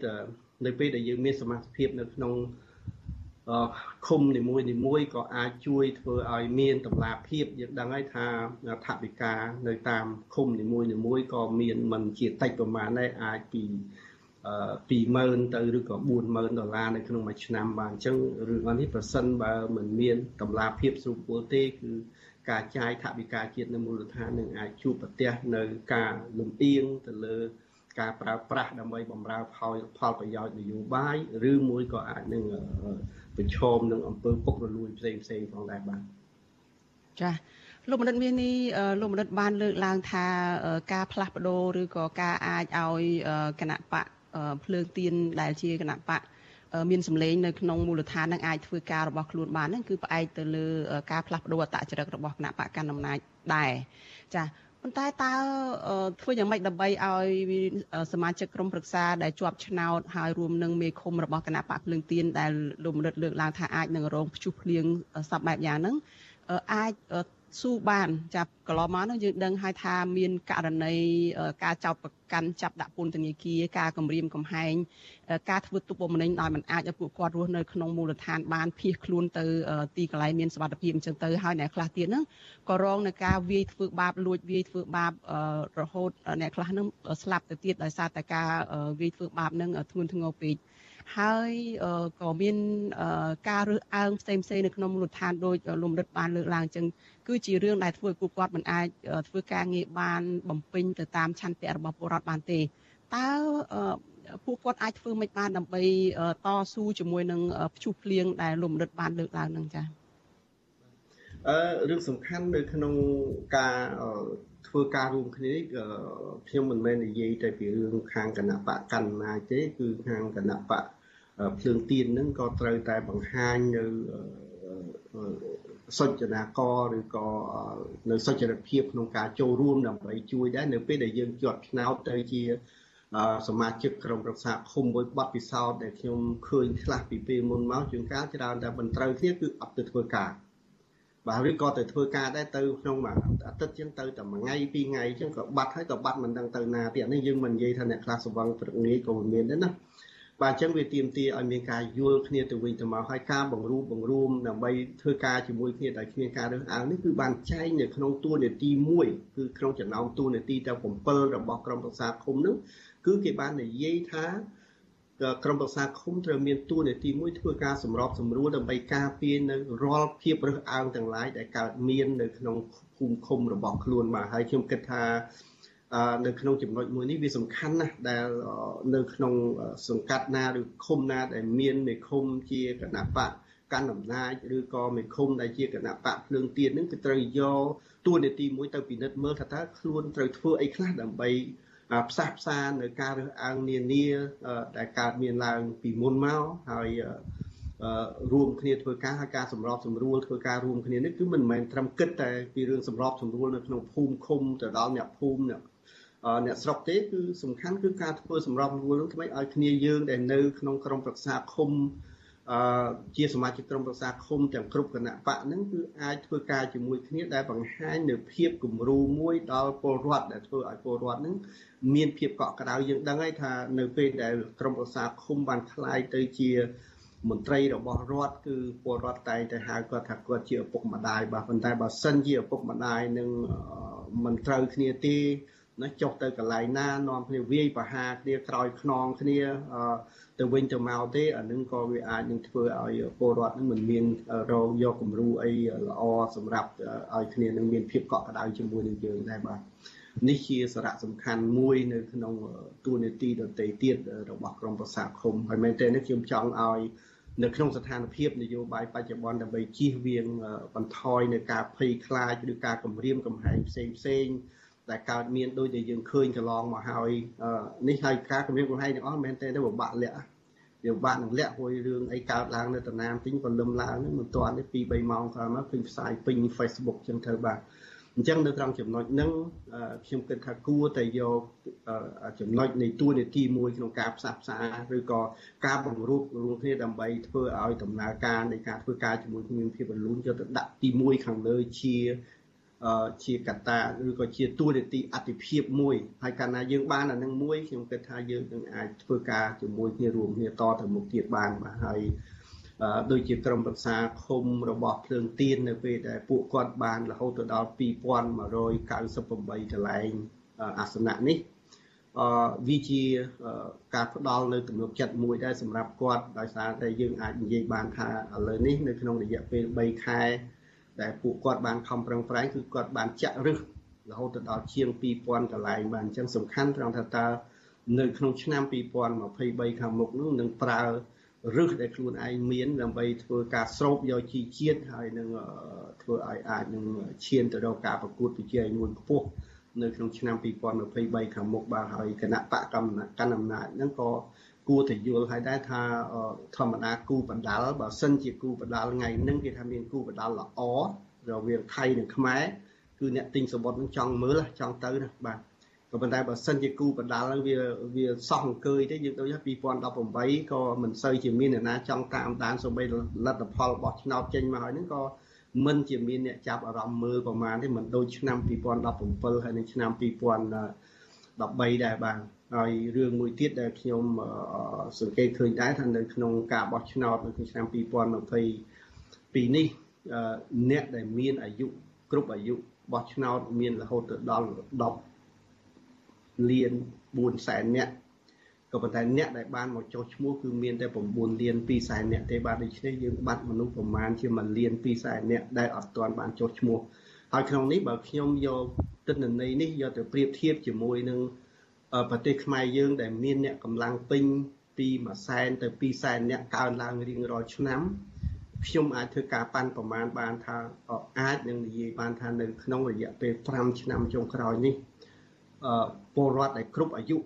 នៅពេលដែលយើងមានសមាជិកភាពនៅក្នុង ឃុំនីមួយនីមួយក៏អាចជួយធ្វើឲ្យមានតម្លាភាពយើងដឹងហើយថាថវិកានៅតាមឃុំនីមួយនីមួយក៏មានមិនជាតិចប្រមាណដែរអាចពី20000ទៅឬក៏40000ដុល្លារនៅក្នុងមួយឆ្នាំបាទអញ្ចឹងរឿងនេះប្រសិនបើមិនមានតម្លាភាពស្រួលពលទេគឺការចាយថវិកាជាតិនៅមូលដ្ឋាននឹងអាចជួបប្រទះនៅការលំអៀងទៅលើការប្រើប្រាស់ដើម្បីបម្រើផលផលប្រយោជន៍នយោបាយឬមួយក៏អាចនឹង ប្រឈមនឹងអំពើពុករលួយផ្សេងផ្សេងផងដែរបាទចា៎លោកមនិតមាននេះលោកមនិតបានលើកឡើងថាការផ្លាស់ប្ដូរឬក៏ការអាចឲ្យគណៈបកភ្លើងទៀនដែលជាគណៈបកមានសម្លេងនៅក្នុងមូលដ្ឋាននឹងអាចធ្វើការរបស់ខ្លួនបានហ្នឹងគឺផ្អែកទៅលើការផ្លាស់ប្ដូរអត្តចរិតរបស់គណៈបកកណ្ដាលអំណាចដែរចា ប៉ុន្តែតើធ្វើយ៉ាងម៉េចដើម្បីឲ្យសមាជិកក្រុមប្រឹក្សាដែលជាប់ឆ្នោតហើយរួមនឹងមេឃុំរបស់គណៈបកភ្លើងទៀនដែលលោកមនិតលើកឡើងថាអាចនឹងរងព្យុះភ្លៀងសពបែបយ៉ាងហ្នឹងអាច ស៊ូបានចាប់កន្លងមកនោះយើងដឹងហើយថាមានករណីការចោទប្រកាន់ចាប់ដាក់ពន្ធនាគារការគំរាមកំហែងការធ្វើទុកបុកម្នេញដោយមិនអាចឲ្យពួកគាត់រស់នៅក្នុងមូលដ្ឋានបានភៀសខ្លួនទៅទីកន្លែងមានសុវត្ថិភាពអញ្ចឹងទៅហើយអ្នកខ្លះទៀតហ្នឹងក៏រងនឹងការវាយធ្វើបាបលួចវាយធ្វើបាបរហូតអ្នកខ្លះហ្នឹងស្លាប់ទៅទៀតដោយសារតែការវាយធ្វើបាបហ្នឹងធ្ងន់ធ្ងរពេកហើយក៏មានការរើសអើងផ្សេងផ្សេងនៅក្នុងមូលដ្ឋានដោយលំរិតបានលើកឡើងអញ្ចឹង គឺជារឿងដែលធ្វើឲ្យពួកគាត់មិនអាចធ្វើការងារបានបំពេញទៅតាមឆន្ទៈរបស់ពលរដ្ឋបានទេតើពួកគាត់អាចធ្វើមិនបានដើម្បីតស៊ូជាមួយនឹងព្យុះភ្លៀងដែលលំរិតបានលើកឡើងនឹងចា៎អឺរឿងសំខាន់នៅក្នុងការធ្វើការរួមគ្នាខ្ញុំមិនមែននិយាយតែពីរឿងខាងគណៈបកកណ្ណាទេគឺខាងគណៈបកភ្លើងទៀនហ្នឹងក៏ត្រូវតែបង្ហាញនៅ សុចនាករឬក៏នៅសុចរិតភាពក្នុងការចូលរួមដើម្បីជួយដែរនៅពេលដែលយើងជាប់ឆ្នោតទៅជាសមាជិកក្រុមប្រឹក្សាឃុំមួយបတ်ពិសោធន៍ដែលខ្ញុំឃើញខ្លះពីពេលមុនមកជួនកាលច្រើនតែមិនត្រូវគ្នាគឺអត់ទៅធ្វើការបាទឬក៏ទៅធ្វើការដែរទៅក្នុងមួយអាទិត្យជាងទៅតែមួយថ្ងៃពីរថ្ងៃអញ្ចឹងក៏បាត់ហើយក៏បាត់មិនដឹងទៅណាទៀតនេះយើងមិននិយាយថាអ្នកខ្លះសវឹងព្រឹកងាយក៏មានដែរណា បាទអញ្ចឹងវាទៀមទាឲ្យមានការយល់គ្នាទៅវិញទៅមកហើយការបង្រួបបង្រួមដើម្បីធ្វើការជាមួយគ្នាដោយគ្មានការរើសអើងនេះគឺបានចែងនៅក្នុងតួនាទីមួយគឺក្នុងចំណោមតួនាទីទាំង7របស់ក្រុមប្រឹក្សាឃុំនោះគឺគេបាននិយាយថាក្រុមប្រឹក្សាឃុំត្រូវមានតួនាទីមួយធ្វើការសម្របសម្រួលដើម្បីការពារនៅរាល់ភាពរើសអើងទាំងឡាយដែលកើតមាននៅក្នុងភូមិឃុំរបស់ខ្លួនបាទហើយខ្ញុំគិតថា នៅក្នុងចំណុចមួយនេះវាសំខាន់ណាស់ដែលនៅក្នុងសង្កាត់ណាឬឃុំណាដែលមានមេឃុំជាគណៈបកកាន់អំណាចឬក៏មេឃុំដែលជាគណៈបកភ្លើងទៀនហ្នឹងគឺត្រូវយកតួនាទីមួយទៅពិនិត្យមើលថាតើខ្លួនត្រូវធ្វើអីខ្លះដើម្បីផ្សះផ្សានៅការរើសអើងនានាដែលកើតមានឡើងពីមុនមកហើយរួមគ្នាធ្វើការហើយការសម្របសម្រួលធ្វើការរួមគ្នានេះគឺមិនមែនត្រឹមគិតតែពីរឿងសម្របសម្រួលនៅក្នុងភូមិឃុំទៅដល់អ្នកភូមិអ្នក អ្នកស្រុកទេគឺសំខាន់គឺការធ្វើសម្របសម្រួលនឹងថ្មីឲ្យគ្នាយើងដែលនៅក្នុងក្រុមប្រឹក្សាឃុំអឺជាសមាជិកក្រុមប្រឹក្សាឃុំទាំងគ្រប់គណៈបកហ្នឹងគឺអាចធ្វើការជាមួយគ្នាដែលបង្ហាញនៅភាពគំរូមួយដល់ពលរដ្ឋដែលធ្វើឲ្យពលរដ្ឋហ្នឹងមានភាពកក់ក្ដៅយើងដឹងហើយថានៅពេលដែលក្រុមប្រឹក្សាឃុំបានคล้ายទៅជាមន្ត្រីរបស់រដ្ឋគឺពលរដ្ឋតែងតែហៅគាត់ថាគាត់ជាឪពុកម្ដាយបាទប៉ុន្តែបើសិនជាឪពុកម្ដាយនឹងមិនត្រូវគ្នាទេ ណាចុះទៅកន្លែងណានាំគ្នាវាយប្រហារគ្នាក្រោយខ្នងគ្នាទៅវិញទៅមកទេអានឹងក៏វាអាចនឹងធ្វើឲ្យពលរដ្ឋនឹងមិនមានរងយកគំរូអីល្អសម្រាប់ឲ្យគ្នានឹងមានភាពកក់ក្ដៅជាមួយនឹងយើងដែរបាទនេះជាសារៈសំខាន់មួយនៅក្នុងទួលនីតិដទៃទៀតរបស់ក្រមប្រសាឃុំហើយមែនតើនេះខ្ញុំចង់ឲ្យនៅក្នុងស្ថានភាពនយោបាយបច្ចុប្បន្នដើម្បីជៀសវាងបន្ថយនៅការភ័យខ្លាចឬការគំរាមកំហែងផ្សេងផ្សេង ដែលកើតមានដូចដែលយើងឃើញកន្លងមកហើយនេះហើយការគម្រាមកំហែងទាំងអស់មិនមែនទេទៅពិបាកលាក់វាពិបាកនឹងលាក់ហួយរឿងអីកើតឡើងនៅតំណាមទិញក៏លឹមឡើងមិនទាន់ទេ2 3ម៉ោងក្រោយមកឃើញផ្សាយពេញ Facebook ចឹងទៅបាទអញ្ចឹងនៅត្រង់ចំណុចហ្នឹងខ្ញុំគិតថាគួរតែយកចំណុចនៃទួលនីតិមួយក្នុងការផ្សះផ្សាឬក៏ការបង្រួបរួមគ្នាដើម្បីធ្វើឲ្យដំណើរការនៃការធ្វើការជាមួយគ្នាមានភាពរលូនយកទៅដាក់ទី1ខាងលើជា ជាកត្តាឬក៏ជាទួលនីតិអតិភិបមួយហើយកាលណាយើងបានអានឹងមួយខ្ញុំគិតថាយើងនឹងអាចធ្វើការជាមួយគ្នារួមគ្នាតទៅមុខទៀតបានបាទហើយដូចជាក្រុមប្រឹក្សាឃុំរបស់ភ្លើងទៀននៅពេលដែលពួកគាត់បានរហូតទៅដល់2198កន្លែងអាសនៈនេះអឺវាជាការផ្ដល់នៅទំនុកចិត្តមួយដែរសម្រាប់គាត់ដោយសារតែយើងអាចនិយាយបានថាឥឡូវនេះនៅក្នុងរយៈពេល3ខែ ដែលពួកគាត់បានខំប្រឹងប្រែងគឺគាត់បានចាក់រឹសរហូតទៅដល់ជាង2000កន្លែងបានអញ្ចឹងសំខាន់ត្រង់ថាតើនៅក្នុងឆ្នាំ2023ខាងមុខនោះនឹងប្រើរឹសដែលខ្លួនឯងមានដើម្បីធ្វើការស្រូបយកជីជាតិហើយនឹងធ្វើឲ្យអាចនឹងឈានទៅរកការប្រកួតប្រជែងមួយខ្ពស់នៅក្នុងឆ្នាំ2023ខាងមុខបាទហើយគណៈបកកម្មកាន់អំណាចហ្នឹងក៏ គួរតែយល់ឲ្យដែរថាធម្មតាគូបដាល់បើសិនជាគូបដាល់ថ្ងៃហ្នឹងគេថាមានគូបដាល់ល្អរវាងថៃនិងខ្មែរគឺអ្នកទិញសបុតនឹងចង់មើលចង់ទៅណាបាទក៏ប៉ុន្តែបើសិនជាគូបដាល់ហ្នឹងវាវាសោះអង្គើយទេយើងដូច2018ក៏មិនសូវជាមានអ្នកណាចង់តាមដានសូម្បីលទ្ធផលរបស់ឆ្នោតចេញមកហើយហ្នឹងក៏មិនជាមានអ្នកចាប់អារម្មណ៍មើលប្រហែលទេមិនដូចឆ្នាំ2017ហើយនិងឆ្នាំ2013ដែរបាទ ហើយរឿងមួយទៀតដែលខ្ញុំសង្កេតឃើញដែរថានៅក្នុងការបោះឆ្នោតនៅក្នុងឆ្នាំ2022នេះអ្នកដែលមានអាយុគ្រប់អាយុបោះឆ្នោតមានរហូតទៅដល់10លាន4សែនអ្នកក៏ប៉ុន្តែអ្នកដែលបានមកចុះឈ្មោះគឺមានតែ9លាន2សែនអ្នកទេបាទដូច្នេះយើងបាត់មនុស្សប្រមាណជា1លាន2សែនអ្នកដែលអត់ទាន់បានចុះឈ្មោះហើយក្នុងនេះបើខ្ញុំយកទិន្នន័យនេះយកទៅប្រៀបធៀបជាមួយនឹង ប្រទេសខ្មែរយើងដែលមានអ្នកកម្លាំងពេញពី1សែនទៅ2សែនអ្នកកើនឡើងរៀងរាល់ឆ្នាំខ្ញុំអាចធ្វើការប៉ាន់ប្រមាណបានថាអាចនឹងនិយាយបានថានៅក្នុងរយៈពេល5ឆ្នាំចុងក្រោយនេះពលរដ្ឋដែលគ្រប់អាយុ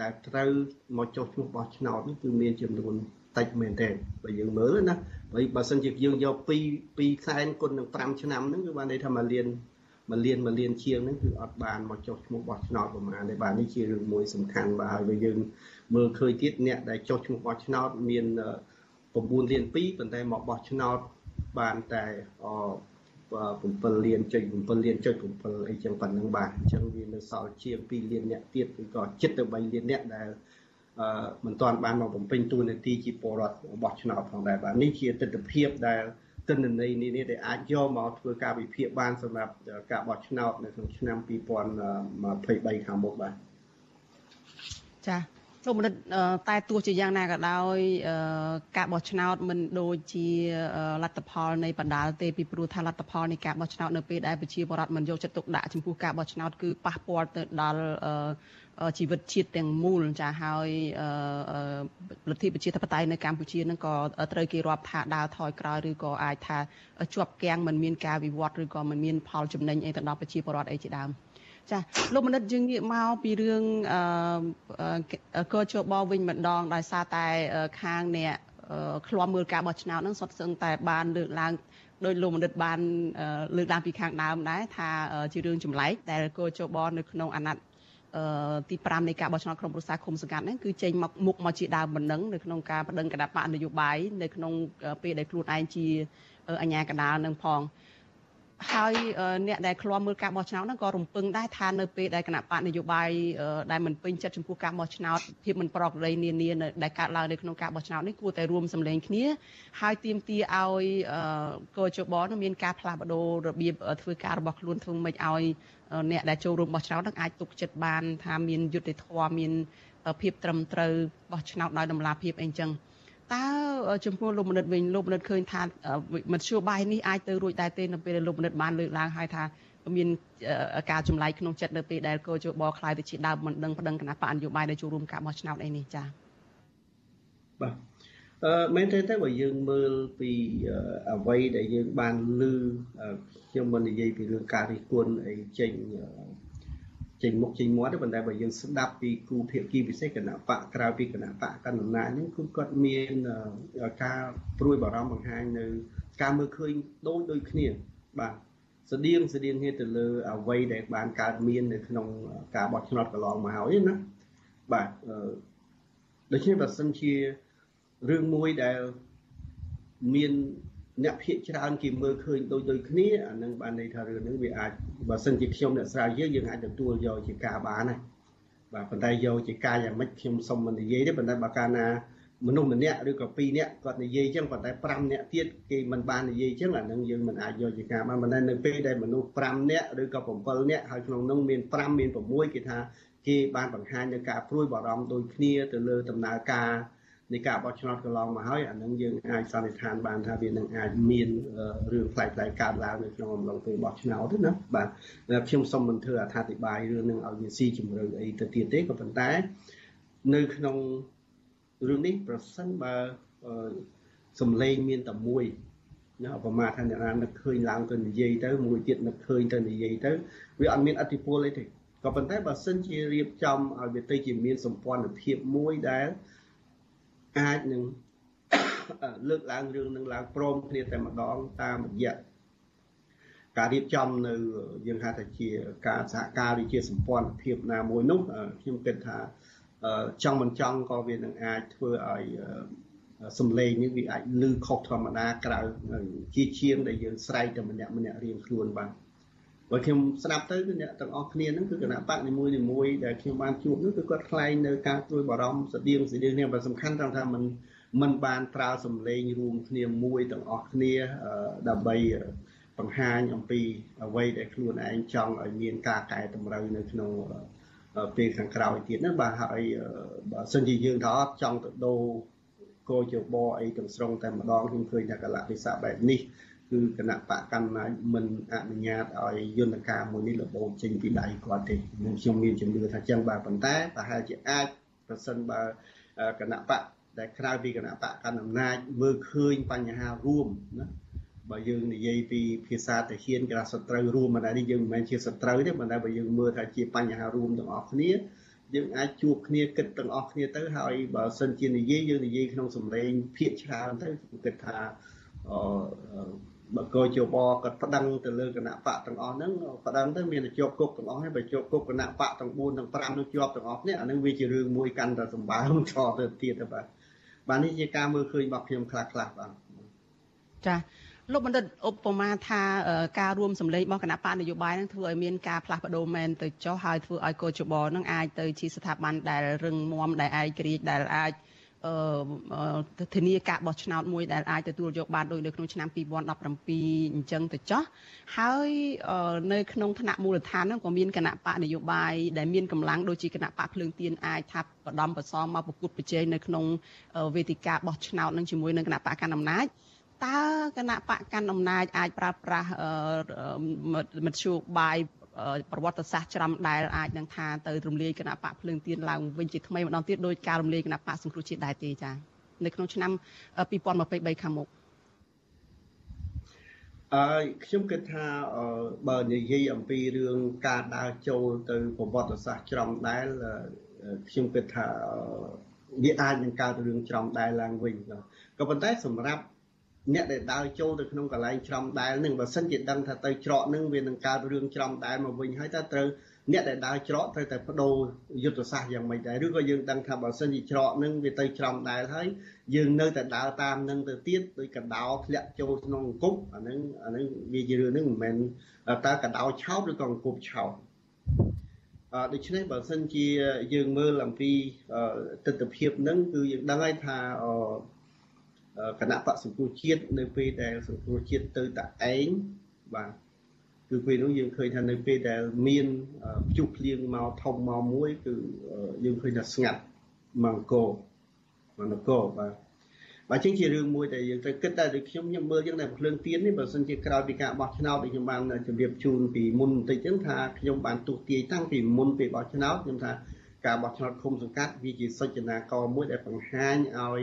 ដែលត្រូវមកចុះឈ្មោះបោះឆ្នោតនេះគឺមានចំនួនតិចមែនទែនបើយើងមើលណាបើបើសិនជាយើងយក2 2សែនគុណនឹង5ឆ្នាំហ្នឹងគឺបានន័យថាមួយលាន មួយលានមួយលានជាងហ្នឹងគឺអត់បានមកចុះឈ្មោះបោះឆ្នោតប្រហែលទេបាទនេះជារឿងមួយសំខាន់បាទហើយបើយើងមើលឃើញទៀតអ្នកដែលចុះឈ្មោះបោះឆ្នោតមាន9លាន2ប៉ុន្តែមកបោះឆ្នោតបានតែ7លានចុច7លានចុច7អីចឹងប៉ុណ្ណឹងបាទអញ្ចឹងវានៅសល់ជាង2លានអ្នកទៀតឬក៏ចិត្តទៅ3លានអ្នកដែលអឺមិនទាន់បានមកបំពេញតួនាទីជាពលរដ្ឋរបស់ឆ្នោតផងដែរបាទនេះជាទស្សនវិជ្ជាដែល ទិន្នន័យនេះនេះដែលអាចយកមកធ្វើការវិភាគបានសម្រាប់ការបោះឆ្នោតនៅក្នុងឆ្នាំ2023ខាងមុខបាទចាលោកមនិតតែទោះជាយ៉ាងណាក៏ដោយការបោះឆ្នោតមិនដូចជាលទ្ធផលនៃបណ្ដាលទេពីព្រោះថាលទ្ធផលនៃការបោះឆ្នោតនៅពេលដែលប្រជាពលរដ្ឋមិនយកចិត្តទុកដាក់ចំពោះការបោះឆ្នោតគឺប៉ះពាល់ទៅដល់ ជីវិតជាតិទាំងមូលចាហើយលទ្ធិប្រជាធិបតេយ្យនៅកម្ពុជានឹងក៏ត្រូវគេរាប់ថាដើរថយក្រោយឬក៏អាចថាជាប់គាំងមិនមានការវិវត្តឬក៏មិនមានផលចំណេញអីទៅដល់ប្រជាពលរដ្ឋអីជាដើមចាលោកមនិតយើងងាកមកពីរឿងអឺកជបវិញម្ដងដោយសារតែខាងអ្នកឃ្លាំមើលការបោះឆ្នោតហ្នឹងសុទ្ធសឹងតែបានលើកឡើងដោយលោកមនិតបានលើកឡើងពីខាងដើមដែរថាជារឿងចម្លែកដែលកោជបនៅក្នុងអាណត្តិ ទី5នៃការបោះឆ្នោតក្រុមប្រឹក្សាឃុំសង្កាត់ហ្នឹងគឺចេញមកមុខមកជាដើមបណ្ដឹងនៅក្នុងការបដិងគណៈបកនយោបាយនៅក្នុងពេលដែលខ្លួនឯងជាអញ្ញាកដាលនឹងផងហើយអ្នកដែលឃ្លាំមើលការបោះឆ្នោតហ្នឹងក៏រំពឹងដែរថានៅពេលដែលគណៈបកនយោបាយដែលមិនពេញចិត្តចំពោះការបោះឆ្នោតភាពមិនប្រក្រតីនានាដែលកើតឡើងនៅក្នុងការបោះឆ្នោតនេះគួរតែរួមសម្លេងគ្នាហើយទាមទារឲ្យកោជបនឹងមានការផ្លាស់ប្ដូររបៀបធ្វើការរបស់ខ្លួនធ្វើម៉េចឲ្យ អ្នកដែលចូលរួមបោះឆ្នោតនឹងអាចទុកចិត្តបានថាមានយុត្តិធម៌មានភាពត្រឹមត្រូវបោះឆ្នោតដោយតម្លាភាពអីចឹងតើចំពោះលោកមនិតវិញលោកមនិតឃើញថាមធ្យោបាយនេះអាចទៅរួចដែរទេនៅពេលដែលលោកមនិតបានលើកឡើងហើយថាមានការចម្លែកក្នុងចិត្តនៅពេលដែលកោជបខ្លាយទៅជាដើមមិនដឹងប្តឹងគណៈបកនយោបាយដែលចូលរួមការបោះឆ្នោតអីនេះចា៎បាទ អឺមែនទេតែបើយើងមើលពីអ្វីដែលយើងបានឮខ្ញុំមិននិយាយពីរឿងការរិះគន់អីចេញចេញមុខចេញមាត់ទេប៉ុន្តែបើយើងស្ដាប់ពីគូភាគីពិសេសគណៈបកក្រៅពីគណៈបកកណ្ដាលអំណាចហ្នឹងគឺគាត់មានការព្រួយបារម្ភបង្ហាញនៅ ការមើលឃើញដូចដូចគ្នាបាទស្តៀងស្តៀងគ្នាទៅលើអ្វីដែលបានកើតមាននៅក្នុងការបោះឆ្នោតកន្លងមកហើយណាបាទដូច្នេះបើសិនជា រឿងមួយដែលមានអ្នកភាកច្រើនគេមើលឃើញដូចដូចគ្នាអានឹងបានន័យថារឿងហ្នឹងវាអាចបើសិនជាខ្ញុំអ្នកស្រាវយើងយើងអាចទទួលយកជាការបានហើយបាទប៉ុន្តែយកជាការយ៉ាងម៉េចខ្ញុំសុំមិននិយាយទេប៉ុន្តែបើកាលណាមនុស្សម្នាក់ឬក៏ពីរនាក់គាត់និយាយចឹងប៉ុន្តែ5នាក់ទៀតគេមិនបាននិយាយចឹងអានឹងយើងមិនអាចយកជាការបានប៉ុន្តែនៅពេលដែលមនុស្ស5នាក់ឬក៏7នាក់ហើយក្នុងនោះមាន5មាន6គេថាគេបានបង្ហាញនៅការព្រួយបារម្ភដូចគ្នាទៅលើដំណើរការ នៃការបោះឆ្នោតកន្លងមកហើយអានឹងយើងអាចសន្និដ្ឋានបានថាវានឹងអាចមានរឿងផ្លែកផ្លែកកើតឡើងនៅក្នុងអំឡុងពេលបោះឆ្នោតទេណាបាទខ្ញុំសូមមិនធ្វើអត្ថាធិប្បាយរឿងនឹងឲ្យវាស៊ីជម្រៅអីទៅទៀតទេក៏ប៉ុន្តែ នៅក្នុងរឿងនេះប្រសិនបើសំឡេងមានតែមួយណាប្រមាថថាអ្នកណានឹកឃើញឡើងទៅនិយាយទៅមួយទៀតនឹកឃើញទៅនិយាយទៅវាអត់មានអធិពលអីទេក៏ប៉ុន្តែបើសិនជារៀបចំឲ្យវាទៅជាមានសម្ព័ន្ធភាពមួយដែល អាចនឹងលើកឡើងរឿងនឹងឡើងព្រមគ្នាតែម្ដងតាមរយៈការរៀបចំនៅយើងហៅថាជាការសហការឬជាសម្ព័ន្ធភាពណាមួយនោះខ្ញុំគិតថាចង់មិនចង់ក៏វានឹងអាចធ្វើឲ្យសំឡេងនេះវាអាចលឺខុសធម្មតាក្រៅជាជាងដែលយើងស្រែកតែម្នាក់ម្នាក់រៀងខ្លួនបាន បើខ្ញុំស្ដាប់ទៅគឺអ្នកទាំងអស់គ្នាហ្នឹងគឺគណៈបកនីមួយនីមួយដែលខ្ញុំបានជួបនោះគឺគាត់ខ្លែងនៅការត្រួយបារម្ភស្តៀងស្តៀងគ្នាបើសំខាន់ត្រង់ថាมันมันបានប្រើសម្លេងរួមគ្នាមួយទាំងអស់គ្នាដើម្បីបង្ហាញអំពីអ្វីដែលខ្លួនឯងចង់ឲ្យមានការកែតម្រូវនៅក្នុងពេលខាងក្រោយទៀតហ្នឹងបាទហើយបើសិនជាយើងថាអត់ចង់ទៅដូរគោជបអីទាំងស្រុងតែម្ដងខ្ញុំឃើញថាកលៈទេសៈបែបនេះ គឺគណៈបកកម្មាមិនអនុញ្ញាតឲ្យយន្តការមួយនេះលបោចេញពីដៃគាត់ទេខ្ញុំមានជំនឿថាចឹងបាទប៉ុន្តែប្រហែលជាអាចប្រសិនបើគណៈបកដែលក្រៅពីគណៈបកកណ្ដាលអំណាចមើលឃើញបញ្ហារួមណាបើយើងនិយាយពីភាសាតាហ៊ានគេថាសត្រូវរួមមិនដែរនេះយើងមិនមែនជាសត្រូវទេប៉ុន្តែបើយើងមើលថាជាបញ្ហារួមទាំងអស់គ្នាយើងអាចជួបគ្នាគិតទាំងអស់គ្នាទៅហើយបើសិនជានិយាយយើងនិយាយក្នុងសម្លេងភាកច្រើនទៅគិតថាអឺ បើកោជបគាត់ប្តឹងទៅលើគណៈបកទាំងអស់ហ្នឹងប្តឹងទៅមានតែជាប់គុកទាំងអស់ហើយបើជាប់គុកគណៈបកទាំង4ទាំង5នឹងជាប់ទាំងអស់គ្នាអាហ្នឹងវាជារឿងមួយកាន់តែសម្បើមចោលទៅទៀតទៅបាទបាទនេះជាការមើលឃើញរបស់ខ្ញុំខ្លះខ្លះបាទចាលោកបណ្ឌិតឧបមាថាការរួមសម្លេងរបស់គណៈបកនយោបាយនឹងធ្វើឲ្យមានការផ្លាស់ប្ដូរមែនទៅចុះហើយធ្វើឲ្យកោជបនឹងអាចទៅជាស្ថាប័នដែលរឹងមាំដែលឯករាជ្យដែលអាច អឺធានាការបោះឆ្នោតមួយដែលអាចទទួលយកបានដោយនៅក្នុងឆ្នាំ2017អញ្ចឹងទៅចោះហើយនៅក្នុងថ្នាក់មូលដ្ឋានហ្នឹងក៏មានគណៈបកនយោបាយដែលមានកម្លាំងដូចជាគណៈបកភ្លើងទៀនអាចថាបដំបសំមកប្រគួតប្រជែងនៅក្នុងវេទិកាបោះឆ្នោតនឹងជាមួយនឹងគណៈបកកណ្ដាលអំណាចតើគណៈបកកណ្ដាលអំណាចអាចប្រើប្រាស់មធ្យោបាយ ប្រវត្តិសាស្ត្រច្រាំដែលអាចនឹងថាទៅរំលាយគណៈបកភ្លើងទៀនឡើងវិញជាថ្មីម្ដងទៀតដោយការរំលាយគណៈបកសង្គ្រោះជាតិដែរទេចា៎នៅក្នុងឆ្នាំ2023ខាងមុខអឺខ្ញុំគិតថាបើនិយាយអំពីរឿងការដើរចូលទៅប្រវត្តិសាស្ត្រច្រំដែលខ្ញុំគិតថាវាអាចនឹងកើតរឿងច្រំដែលឡើងវិញក៏ប៉ុន្តែសម្រាប់ អ្នកដែលដើរចូលទៅក្នុងកន្លែងច្រំដែលនឹងបើសិនជាដឹងថាទៅច្រកនឹងវានឹងកើតរឿងច្រំដែលមកវិញហើយតើត្រូវអ្នកដែលដើរច្រកត្រូវតែបដូរយុទ្ធសាស្ត្រយ៉ាងម៉េចដែរឬក៏យើងដឹងថាបើសិនជាច្រកនឹងវាទៅច្រំដែលហើយយើងនៅតែដើរតាមនឹងទៅទៀតដោយកដោធ្លាក់ចូលក្នុងអង្គប់អានឹងអានឹងវាជារឿងនឹងមិនមែនតើកដោឆោតឬក៏អង្គប់ឆោតអឺដូច្នេះបើសិនជាយើងមើលអំពីទស្សនវិជ្ជានឹងគឺយើងដឹងហើយថាអឺ គណៈបកសង្គ្រោះជាតិនៅពេលដែលសង្គ្រោះជាតិទៅតែឯងបាទគឺពេលនោះយើងឃើញថានៅពេលដែលមានព្យុះភ្លៀងមកធំមកមួយ គឺយើងឃើញថាស្ងាត់មង្គលមង្គលបាទបើចឹងជារឿងមួយដែលយើងត្រូវគិតតែដូចខ្ញុំខ្ញុំមើលចឹងតែភ្លើងទៀននេះបើសិនជាក្រោយពីការបោះឆ្នោតដែលខ្ញុំបានជម្រាបជូនពីមុនបន្តិចចឹងថាខ្ញុំបានទុះទាយតាំងពីមុនពេលបោះឆ្នោតខ្ញុំថាការបោះឆ្នោតឃុំសង្កាត់វាជាសុចនាករមួយដែលបង្ហាញឲ្យ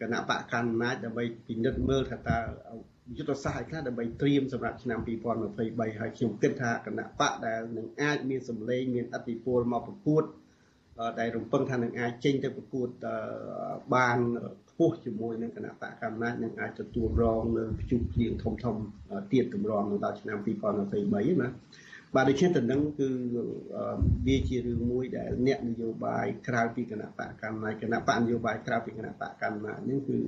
គណៈបកកណ្ដាលអំណាចដើម្បីពិនិត្យមើលថាតើយុទ្ធសាស្ត្រឲ្យខ្លះដើម្បីត្រៀមសម្រាប់ឆ្នាំ2023ហើយខ្ញុំគិតថាគណៈបកដែលនឹងអាចមានសម្លេងមានអធិពលមកប្រកួតដែលរំពឹងថានឹងអាចចេញទៅប្រកួតបានខ្ពស់ជាមួយនឹងគណៈបកកម្មានឹងអាចទទួលរងនៅភ្ជុំភ្លៀងធំធំទៀតតម្រង់នៅដល់ឆ្នាំ2023ណា បាទដូច្នេះតំណឹងគឺវាជារឿងមួយដែលអ្នកនយោបាយក្រៅពីគណៈបកកម្មាគណៈបកនយោបាយក្រៅពីគណៈបកកម្មានេះគឺ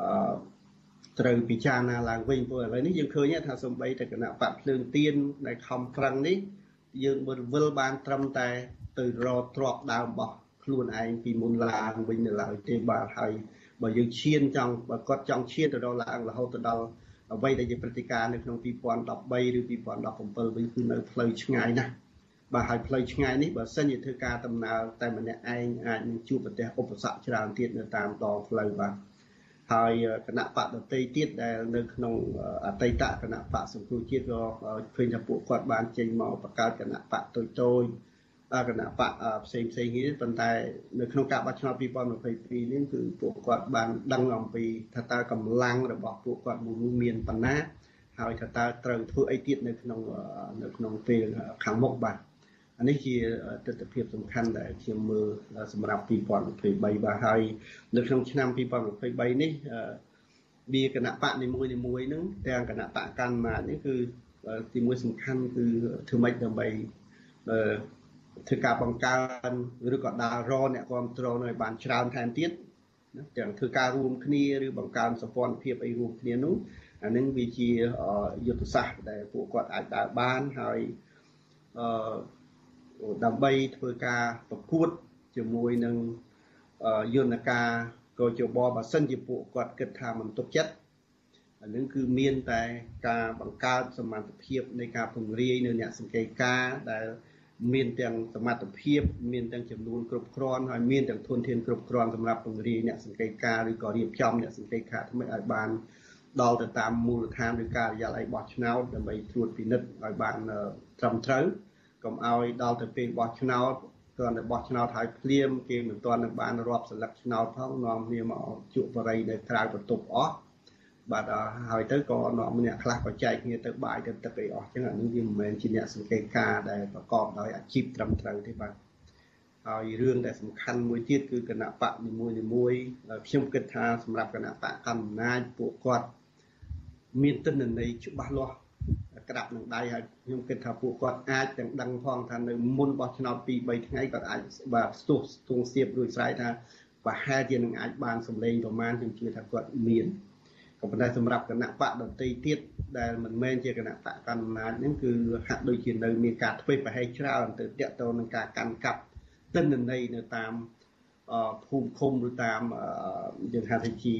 អឺត្រូវពិចារណាឡើងវិញព្រោះឥឡូវនេះយើងឃើញថាសំបីតែគណៈបកភ្លើងទៀនដែលខំប្រឹងនេះយើងមិនវិលបានត្រឹមតែទៅរកទ្របដើមរបស់ខ្លួនឯងពីមុនឡើងវិញនៅឡើយទេបាទហើយបើយើងឈានចង់បើគាត់ចង់ឈានទៅដល់ឡើងរហូតទៅដល់ អ្វីដែលជាព្រឹត្តិការណ៍នៅក្នុង2013ឬ2017វិញគឺនៅផ្លូវឆ្ងាយណាស់បាទហើយផ្លូវឆ្ងាយនេះបើសិនជាធ្វើការដំណើរតែម្នាក់ឯងអាចនឹងជួបប្រទះឧបសគ្គច្រើនទៀតនៅតាមដងផ្លូវបាទហើយគណៈបកដតីទៀតដែលនៅក្នុងអតីតគណៈបកសង្គ្រោះជាតិក៏ឃើញថាពួកគាត់បានចេញមកបង្កើតគណៈបកតូចតូច គណៈបកផ្សេងផ្សេងនេះប៉ុន្តែនៅក្នុងការបោះឆ្នោត2022នេះគឺពួកគាត់បានដឹងអំពីថាតើកម្លាំងរបស់ពួកគាត់មួយមានប៉ុណ្ណាហើយថាតើត្រូវធ្វើអីទៀតនៅក្នុងនៅក្នុងពេលខាងមុខបាទអានេះជាទស្សនវិជ្ជាសំខាន់ដែលខ្ញុំមើលសម្រាប់2023បាទហើយនៅក្នុងឆ្នាំ2023នេះវាគណៈបកនីមួយនីមួយហ្នឹងទាំងគណៈបកកាន់ម៉ានេះគឺទីមួយសំខាន់គឺធ្វើម៉េចដើម្បី ធ្វើការបង្កើនឬក៏ដាល់រអ្នកគ្រប់គ្រងនៅឲ្យបានច្រើនថែមទៀតទាំងធ្វើការរួមគ្នាឬបង្កើនសម្ព័ន្ធភាពអីរួមគ្នានោះអានឹងវាជាយុទ្ធសាស្ត្រដែលពួកគាត់អាចដើរបានហើយអឺដើម្បីធ្វើការប្រកួតជាមួយនឹងយន្តការកោជបបើសិនជាពួកគាត់គិតថាមិនទុកចិត្តអានឹងគឺមានតែការបង្កើតសមត្ថភាពនៃការពង្រាយនៅអ្នកសង្កេតការដែល មានទាំងសមត្ថភាពមានទាំងចំនួនគ្រប់គ្រាន់ហើយមានទាំងធនធានគ្រប់គ្រាន់សម្រាប់ពង្រាយអ្នកសង្កេតការឬក៏រៀបចំអ្នកសង្កេតការថ្មីឲ្យបានដល់ទៅតាមមូលដ្ឋានឬការិយាល័យបោះឆ្នោតដើម្បីត្រួតពិនិត្យឲ្យបានត្រឹមត្រូវកុំឲ្យដល់ទៅពេលបោះឆ្នោតគ្រាន់តែបោះឆ្នោតហើយភ្លាមគេមិនទាន់នឹងបានរាប់សិលឹកឆ្នោតផងនាំគ្នាមកជក់បរិយនៅក្រៅបន្ទប់អស់ បាទហើយទៅក៏នាំម្នាក់ខ្លះក៏ចែកគ្នាទៅបាយទៅទឹកអីអស់ចឹងអានេះវាមិនមែនជាអ្នកសង្កេតការដែលប្រកបដោយអាជីពត្រឹមត្រូវទេបាទហើយរឿងដែលសំខាន់មួយទៀតគឺគណៈបកនីមួយនីមួយខ្ញុំគិតថាសម្រាប់គណៈបកកណ្ដាលអំណាចពួកគាត់មានទិន្នន័យច្បាស់លាស់ក្តាប់នឹងដៃហើយខ្ញុំគិតថាពួកគាត់អាចទាំងដឹងផងថានៅមុនបោះឆ្នោត2 3ថ្ងៃគាត់អាចបាទស្ទុះស្ទងសៀបរួចស្រ័យថាប្រហែលជានឹងអាចបានសម្លេងប្រមាណខ្ញុំជឿថាគាត់មាន ក៏ប៉ុន្តែសម្រាប់គណៈបកដតីទៀតដែលមិនមែនជាគណៈបកកណ្ដាលអំណាចហ្នឹងគឺហាក់ដូចជានៅមានការធ្វេសប្រហែលច្រើនទៅតាក់ទងនឹងការកាន់កាប់ទិន្នន័យនៅតាមភូមិឃុំឬតាមយើងហៅថាជា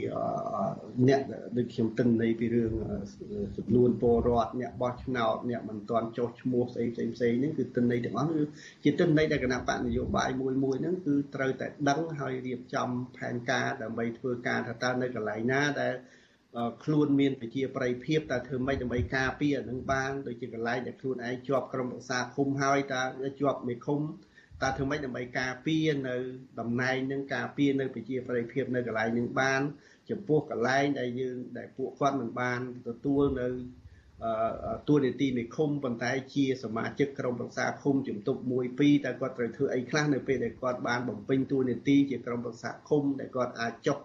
អ្នកដូចខ្ញុំទិន្នន័យពីរឿងចំនួនពលរដ្ឋអ្នកបោះឆ្នោតអ្នកមិនទាន់ចុះឈ្មោះស្អីផ្សេងផ្សេងហ្នឹងគឺទិន្នន័យទាំងអស់គឺជាទិន្នន័យដែលគណៈបកនយោបាយមួយមួយហ្នឹងគឺត្រូវតែដឹងហើយរៀបចំផែនការដើម្បីធ្វើការថាតើនៅកន្លែងណាដែល ខ្លួនមានប្រជាប្រិយភាពតើធ្វើម៉េចដើម្បីការពារអានឹងបានដូចជាកន្លែងដែលខ្លួនឯងជាប់ក្រុមប្រឹក្សាឃុំហើយតើជាប់មេឃុំតើធ្វើម៉េចដើម្បីការពារនៅតំណែងនឹងការពារនៅប្រជាប្រិយភាពនៅកន្លែងនឹងបាន ចំពោះកន្លែងដែលយើងដែលពួកគាត់មិនបានទទួលនៅតួនាទីនៃឃុំប៉ុន្តែជាសមាជិកក្រុមប្រឹក្សាឃុំជំទប់1 2តែគាត់ត្រូវធ្វើអីខ្លះនៅពេលដែលគាត់បានបំពេញតួនាទីជាក្រុមប្រឹក្សាឃុំដែលគាត់អាចចុះ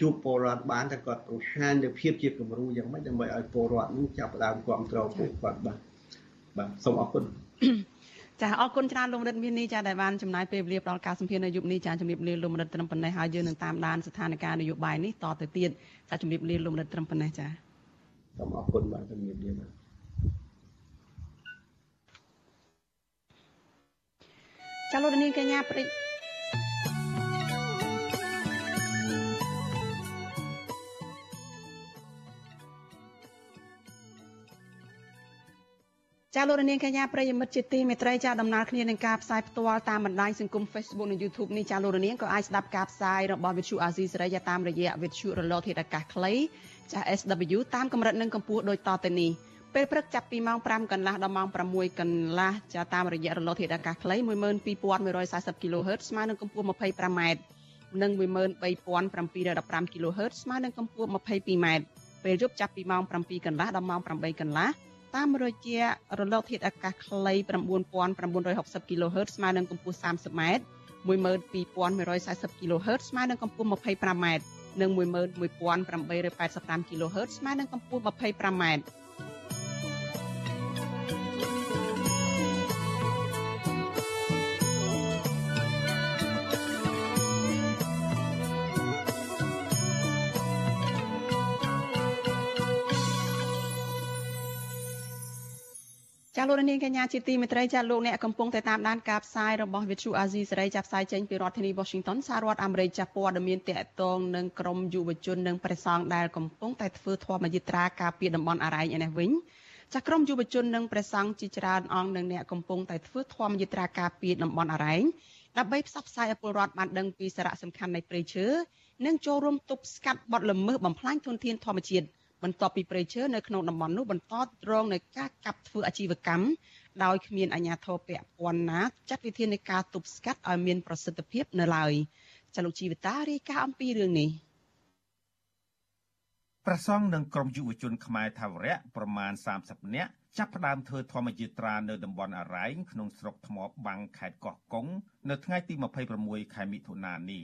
ជួបពលរដ្ឋបានតែគាត់បង្ហាញនូវភាពជាគំរូយ៉ាងម៉េចដើម្បីឲ្យពលរដ្ឋនឹងចាប់ផ្ដើមគ្រប់គ្រងពួកគាត់បាទបាទសូមអរគុណចាអរគុណច្រើនលោករិទ្ធមាននេះចាដែលបានចំណាយពេលវេលាផ្ដល់ការសម្ភាសន៍នៅយុគនេះចាជំរាបលាលោករិទ្ធត្រឹមប៉ុណ្ណេះហើយយើងនឹងតាមដានស្ថានភាពនយោបាយនេះតទៅទៀតចាជំរាបលាលោករិទ្ធត្រឹមប៉ុណ្ណេះចាសូមអរគុណបាទជំរាបលាបាទចាលោកនាងកញ្ញាប្រិយ ចាលោករនាងកញ្ញាប្រិយមិត្តជាទីមេត្រីចាដំណើរគ្នានឹងការផ្សាយផ្ទាល់តាមបណ្ដាញសង្គម Facebook និង YouTube នេះចាលោករនាងក៏អាចស្ដាប់ការផ្សាយរបស់ Vithu Azizi សេរីតាមរយៈ Vithu រលកធាតុអាកាសខ្លីចា SW តាមកម្រិតនិងកម្ពស់ដូចតទៅនេះពេលព្រឹកចាប់ពីម៉ោង5កន្លះដល់ម៉ោង6កន្លះចាតាមរយៈរលកធាតុអាកាសខ្លី12140 kHz ស្មើនឹងកម្ពស់ 25m និង13715 kHz ស្មើនឹងកម្ពស់ 22m ពេលយប់ចាប់ពីម៉ោង7កន្លះដល់ម៉ោង8កន្លះ តាមរយៈរលកធាតុអាកាសខ្លី9960 kHz ស្មើនឹងកម្ពស់ 30m 12140 kHz ស្មើនឹងកម្ពស់ 25m និង11885 kHz ស្មើនឹងកម្ពស់ 25m ចាលោកនាងកញ្ញាជាទីមេត្រីចាលោកអ្នកកំពុងតែតាមដានការផ្សាយរបស់ Vithu Azizi សេរីចាប់ផ្សាយចេញពីរដ្ឋធានី Washington សហរដ្ឋអាមេរិកចាព័ត៌មានតកតងនឹងក្រមយុវជននិងព្រះសង្ឃដែលកំពុងតែធ្វើធម្មយាត្រាការពារតំបន់អរ៉ែងឯនេះវិញចាក្រមយុវជននិងព្រះសង្ឃជាច្រើនអង្គនិងអ្នកកំពុងតែធ្វើធម្មយាត្រាការពារតំបន់អរ៉ែងដើម្បីផ្សព្វផ្សាយឲ្យពលរដ្ឋបានដឹងពីសារៈសំខាន់នៃព្រៃឈើនិងចូលរួមទប់ស្កាត់បទល្មើសបំផ្លាញធនធានធម្មជាតិ បន្ទាប់ពីព្រៃឈើនៅក្នុងតំបន់នោះបន្តរងនឹងការកាប់ធ្វើអាជីវកម្មដោយគ្មានអាជ្ញាធរពាក់ព័ន្ធណាចាត់វិធាននៃការទប់ស្កាត់ឲ្យមានប្រសិទ្ធភាពនៅឡើយចលនាជីវតារាយការណ៍អំពីរឿងនេះប្រសង់និងក្រុមយុវជនខ្មែរថាវរៈប្រមាណ30នាក់ចាប់ផ្ដើមធ្វើធម្មយាត្រានៅតំបន់អរ៉ៃក្នុងស្រុកថ្មបាំងខេត្តកោះកុងនៅថ្ងៃទី26ខែមិថុនានេះ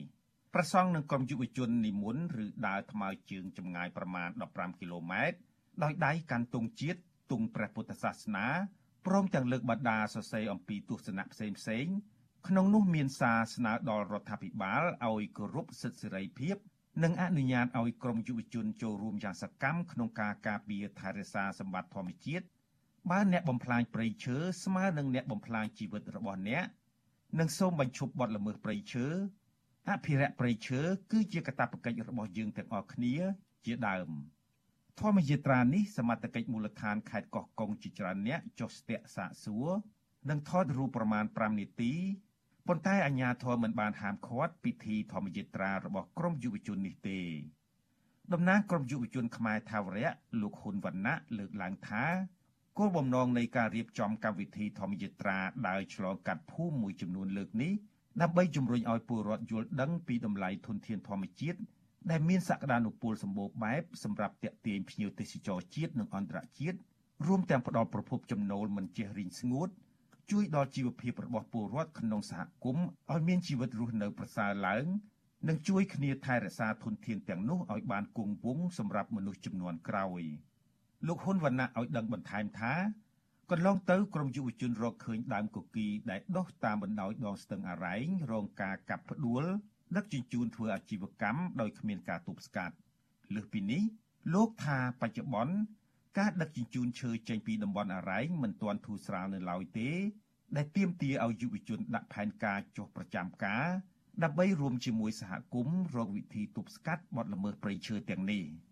ប្រសង់និងក្រុមយុវជននិមន្តឬដើរថ្មើរជើងចម្ងាយប្រមាណ15គីឡូម៉ែត្រដោយដៃកាន់ទង់ជាតិទង់ព្រះពុទ្ធសាសនាព្រមទាំងលើកបដាសរសេរអំពីទស្សនៈផ្សេងផ្សេងក្នុងនោះមានសារស្នើដល់រដ្ឋាភិបាលឲ្យគោរពសិទ្ធិសេរីភាព និងអនុញ្ញាតឲ្យក្រុមយុវជនចូលរួមយ៉ាងសកម្មក្នុងការការពារថែរក្សាសម្បត្តិធម្មជាតិបើអ្នកបំផ្លាញព្រៃឈើស្មើនឹងអ្នកបំផ្លាញជីវិតរបស់អ្នកនិងសូមបញ្ឈប់បទល្មើសព្រៃឈើ អភិរក្សព្រៃឈើគឺជាកាតព្វកិច្ចរបស់យើងទាំងអស់គ្នា ជាដើមធម្មយាត្រានេះសមត្ថកិច្ចមូលដ្ឋានខេត្តកោះកុងជាច្រើនអ្នកចុះស្ទាក់សាកសួរនិងថតរូបប្រមាណ5នាទីប៉ុន្តែអាជ្ញាធរមិនបានហាមឃាត់ពិធីធម្មយាត្រារបស់ក្រុមយុវជននេះទេតំណាងក្រុមយុវជនខ្មែរថាវរៈលោកហ៊ុនវណ្ណៈលើកឡើងថាគោលបំណងនៃការរៀបចំកម្មវិធីធម្មយាត្រាដើរឆ្លងកាត់ភូមិមួយចំនួនលើកនេះ ដើម្បីជំរុញឲ្យពលរដ្ឋយល់ដឹងពីតម្លៃធនធានធម្មជាតិដែលមានសក្តានុពលសម្បូរបែបសម្រាប់ទាក់ទាញភ្ញៀវទេសចរជាតិនិងអន្តរជាតិរួមទាំងផ្ដល់ប្រភពចំណូលមិនចេះរីងស្ងួតជួយដល់ជីវភាពរបស់ពលរដ្ឋក្នុងសហគមន៍ឲ្យមានជីវិតរស់នៅប្រសើរឡើង និងជួយគ្នាថែរក្សាធនធានទាំងនោះឲ្យបានគង់វង្សសម្រាប់មនុស្សចំនួនក្រោយលោកហ៊ុនវណ្ណៈឲ្យដឹងបន្ថែមថា កន្លងទៅក្រមយុវជនរកឃើញដើមកុកីដែលដុះតាមបណ្ដោយដងស្ទឹងអរ៉ែងរងការកាប់ផ្ដួលដឹកជញ្ជូនធ្វើអាជីវកម្មដោយគ្មានការទប់ស្កាត់លើសពីនេះលោកថាបច្ចុប្បន្នការដឹកជញ្ជូនឈើចេញពីតំបន់អរ៉ែងមិនទាន់ធូរស្រាលនៅឡើយទេ ដែលទាមទារឲ្យយុវជនដាក់ផែនការចុះប្រចាំការដើម្បីរួមជាមួយសហគមន៍រកវិធីទប់ស្កាត់បទល្មើសព្រៃឈើទាំងនេះ។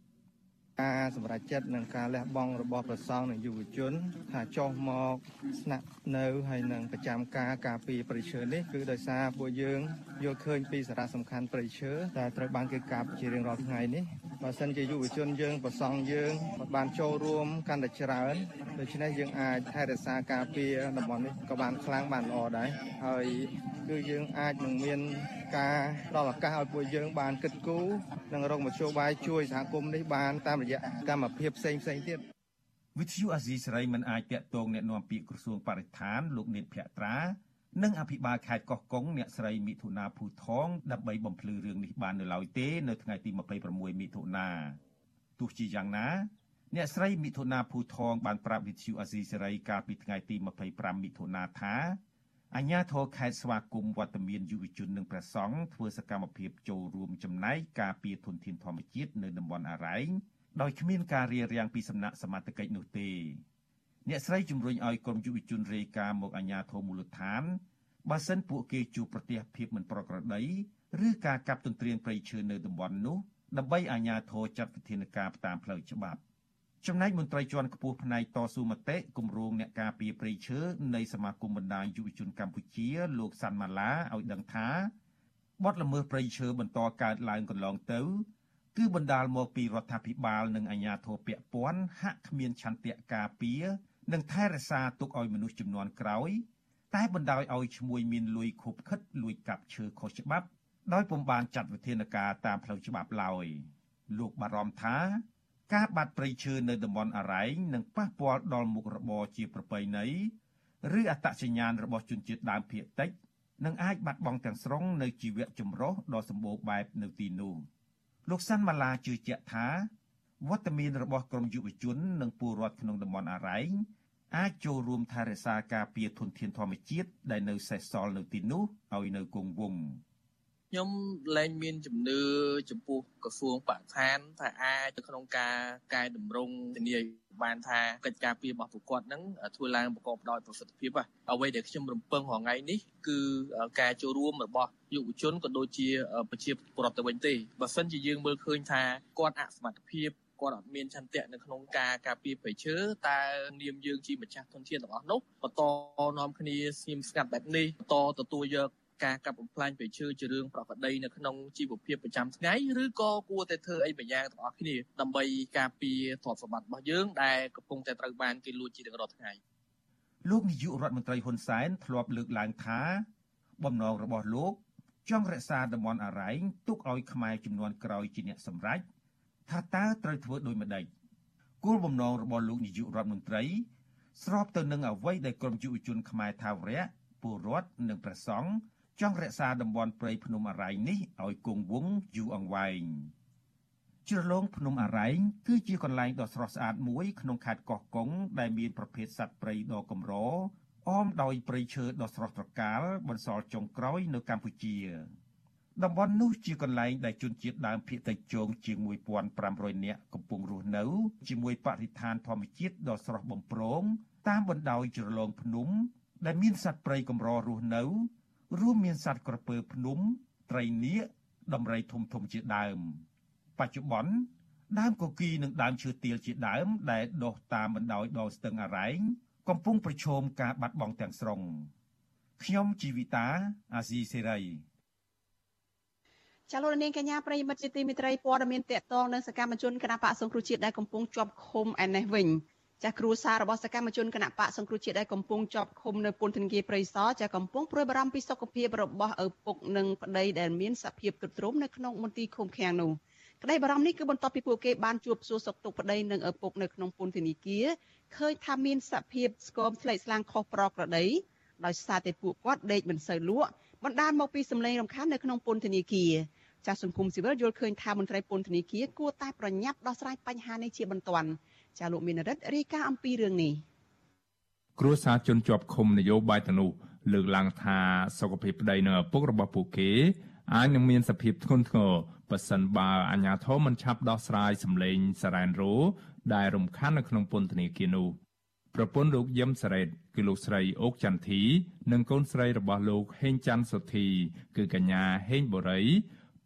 ការសម្រេចចិត្តនិងការលះបង់របស់ប្រសង់និងយុវជន ថាចុះមកស្នាក់នៅហើយនឹងប្រចាំការការពារព្រៃឈើនេះគឺដោយសារពួកយើងយល់ឃើញពីសារៈសំខាន់ព្រៃឈើដែលត្រូវបានគេកាប់ជារៀងរាល់ថ្ងៃនេះបើសិនជាយុវជនយើងប្រសង់យើងបានចូលរួមកាន់តែច្រើនដូច្នេះយើងអាចថែរក្សាការពារតំបន់នេះក៏បានខ្លាំងបានល្អដែរហើយគឺយើងអាចនឹងមាន ការដល់ឱកាសឲ្យពួកយើងបានគិតគូរនិងរកមធ្យោបាយជួយសហគមន៍នេះបានតាមរយៈកម្មភាពផ្សេងផ្សេងទៀតវិទ្យុអាស៊ីសេរីមិនអាចតាក់ទងแนะនាំពាក្យក្រសួងបរិស្ថានលោកនេតភក្ត្រានិងអភិបាលខេត្តកោះកុងអ្នកស្រីមិថុនាភូថងដើម្បីបំភ្លឺរឿងនេះបាននៅឡើយទេនៅថ្ងៃទី26មិថុនាទោះជាយ៉ាងណាអ្នកស្រីមិថុនាភូថងបានប្រាប់វិទ្យុអាស៊ីសេរីកាលពីថ្ងៃទី25មិថុនាថា អញ្ញាធរខេត្តស្វាគមន៍វត្តមានយុវជននិងព្រះសង្ឃធ្វើសកម្មភាពចូលរួមចំណែកការពារធនធានធម្មជាតិនៅតំបន់អរ៉ែងដោយគ្មានការរារាំងពីសំណាក់សមត្ថកិច្ចនោះទេអ្នកស្រីជំរុញឲ្យក្រុមយុវជនរាយការណ៍មកអាជ្ញាធរមូលដ្ឋានបើសិនពួកគេជួបប្រទះភាពមិនប្រក្រតីឬការកាប់ទន្ទ្រានព្រៃឈើនៅតំបន់នោះដើម្បីអាជ្ញាធរចាត់វិធានការតាមផ្លូវច្បាប់ ចំណែកមន្ត្រីជាន់ខ្ពស់ផ្នែកតស៊ូមតិគម្រោងអ្នកការពារព្រៃឈើនៃសមាគមបណ្ដាញយុវជនកម្ពុជាលោកសាន់ម៉ាឡាឲ្យដឹងថាបទល្មើសព្រៃឈើបន្តកើតឡើងកន្លងទៅ គឺបណ្ដាលមកពីរដ្ឋាភិបាល និងអាជ្ញាធរពាក់ព័ន្ធហាក់គ្មានឆន្ទៈការពារនិងថែរក្សាទុកឲ្យមនុស្សចំនួនក្រោយ តែបណ្ដោយឲ្យឈ្មួញមានលួយខុបខិតលួចកាប់ឈើខុសច្បាប់ ដោយពុំបានចាត់វិធានការតាមផ្លូវច្បាប់ឡើយលោកបារម្ភថា ការបាត់ព្រៃឈើនៅតំបន់អរ៉ែងនឹងប៉ះពាល់ដល់មុខរបរជាប្រពៃណីឬអត្តសញ្ញាណរបស់ជនជាតិដើមភាគតិចនឹងអាចបាត់បង់ទាំងស្រុងនៅជីវៈចម្រុះដ៏សម្បូរបែបនៅទីនោះលោកសាន់ម៉ាឡាជឿជាក់ថាវត្តមានរបស់ក្រមយុវជននិងពលរដ្ឋក្នុងតំបន់អរ៉ែងអាចចូលរួមថែរក្សាការពារធនធានធម្មជាតិដែលនៅសេសសល់នៅទីនោះឲ្យនៅគង់វង្ស ខ្ញុំលែងមានជំនឿចំពោះក្រសួងបរិស្ថានថាអាចក្នុងការកែតម្រង់ធានាបានថាកិច្ចការពីរបស់ប្រកបហ្នឹងធ្វើឡើងប្រកបដោយប្រសិទ្ធភាពអ្វីដែលខ្ញុំរំពឹងរងៃនេះគឺការចូលរួមរបស់យុវជនក៏ដូចជាប្រជាពលរដ្ឋទៅវិញទេបើសិនជាយើងមើលឃើញថាគាត់អសមត្ថភាពគាត់អត់មានឆន្ទៈនៅក្នុងការការពារប្រៃឈើតើនាមយើងជាម្ចាស់ធនធានទាំងអស់នោះបន្តនាំគ្នាស្ងៀមស្ងាត់បែបនេះបន្តទទួលយក ការកាប់បំផ្លាញព្រៃឈើជារឿងប្រក្រតីនៅក្នុងជីវភាពប្រចាំថ្ងៃឬក៏គួរតែធ្វើអីម្យ៉ាងទាំងអស់គ្នាដើម្បីការពារទ្រព្យសម្បត្តិរបស់យើងដែលកំពុងតែត្រូវបានគេលួចជារៀងរាល់ថ្ងៃលោកនាយករដ្ឋមន្ត្រីហ៊ុនសែនធ្លាប់លើកឡើងថា បំណងរបស់លោកចង់រក្សាតំបន់អរ៉ៃទុកឲ្យខ្មែរចំនួនក្រោយជាអ្នកសម្រេចថាតើត្រូវធ្វើដូចម្ដេចគោលបំណងរបស់លោកនាយករដ្ឋមន្ត្រី ស្របទៅនឹងអ្វីដែលក្រមយុវជនខ្មែរថាវរៈពលរដ្ឋនិងព្រះសង្ឃ ចង់រក្សាតំបន់ព្រៃភ្នំអរ៉ៃនេះឲ្យគង់វង្សយូរអង្វែងជ្រលងភ្នំអរ៉ៃគឺជាកន្លែងដ៏ស្រស់ស្អាតមួយក្នុងខេត្តកោះកុងដែលមានប្រភេទសត្វព្រៃដ៏កម្រអមដោយព្រៃឈើដ៏ស្រស់ត្រកាលបន្សល់ចុងក្រោយនៅកម្ពុជាតំបន់នោះជាកន្លែងដែលជនជាតិដើមភាគតិចជងជាង1500នាក់កំពុងរស់នៅជាមួយបរិស្ថានធម្មជាតិដ៏ស្រស់បំព្រងតាមបណ្ដោយជ្រលងភ្នំដែលមានសត្វព្រៃកម្ររស់នៅ រួមមានសត្វក្រពើភ្នំ ត្រីនាគដំរីធំធំជាដើម បច្ចុប្បន្នដើមកគីនិងដើមឈើទាលជាដើម ដែលដុះតាមបណ្ដោយដងស្ទឹងអរ៉ែងកំពុងប្រឈមការបាត់បង់ទាំងស្រុងខ្ញុំជីវិតាអាស៊ីសេរីចាលោកនាងកញ្ញាប្រិយមិត្តជាទីមេត្រីព័ត៌មានតកតងនឹងសកម្មជនគណៈបកសង្គ្រោះជាតិដែលកំពុងជាប់ឃុំឯនេះវិញ ចាស់គ្រួសាររបស់សកម្មជនគណៈបកសង្គ្រោះជាតិដែលកំពុងជាប់ឃុំនៅពន្ធនាគារព្រៃសរចាស់កំពុងព្រួយបារម្ភពីសុខភាពរបស់ឪពុកនិងប្តីដែលមានសភាពទ្រុឌទ្រោមនៅក្នុងមន្ទីរឃុំឃាំងនោះក្តីបារម្ភនេះគឺបន្ទាប់ពីពួកគេបានជួបសួរសុខទុក្ខប្តីនិងឪពុកនៅក្នុងពន្ធនាគារឃើញថាមានសភាពស្គមស្លេកស្លាំងខុសប្រក្រតីដោយសារតែពួកគាត់ដេកមិនសូវលក់បណ្ដាលមកពីសម្លេងរំខាននៅក្នុងពន្ធនាគារចាស់សង្គមស៊ីវិលយល់ឃើញថាមន្ត្រីពន្ធនាគារគួរតែប្រញាប់ដោះស្រាយបញ្ហានេះជាបន្ទាន់ ចាលោកមានរិទ្ធរាយការណ៍អំពីរឿងនេះគ្រួសារជនជាប់ឃុំនយោបាយទៅនោះលើកឡើងថាសុខភាពប្តីនិងឪពុករបស់ពួកគេអាចនឹងមានសភាពធ្ងន់ធ្ងរបើសិនបើអាជ្ញាធរមិនឆាប់ដោះស្រាយសម្លេងសារ៉ែនរ៉ូដែលរំខាននៅក្នុងពន្ធនាគារនោះប្រពន្ធលោកយឹមសារ៉េតគឺលោកស្រីអូកចន្ទធីនិងកូនស្រីរបស់លោកហេងច័ន្ទសុធី គឺកញ្ញាហេងបូរី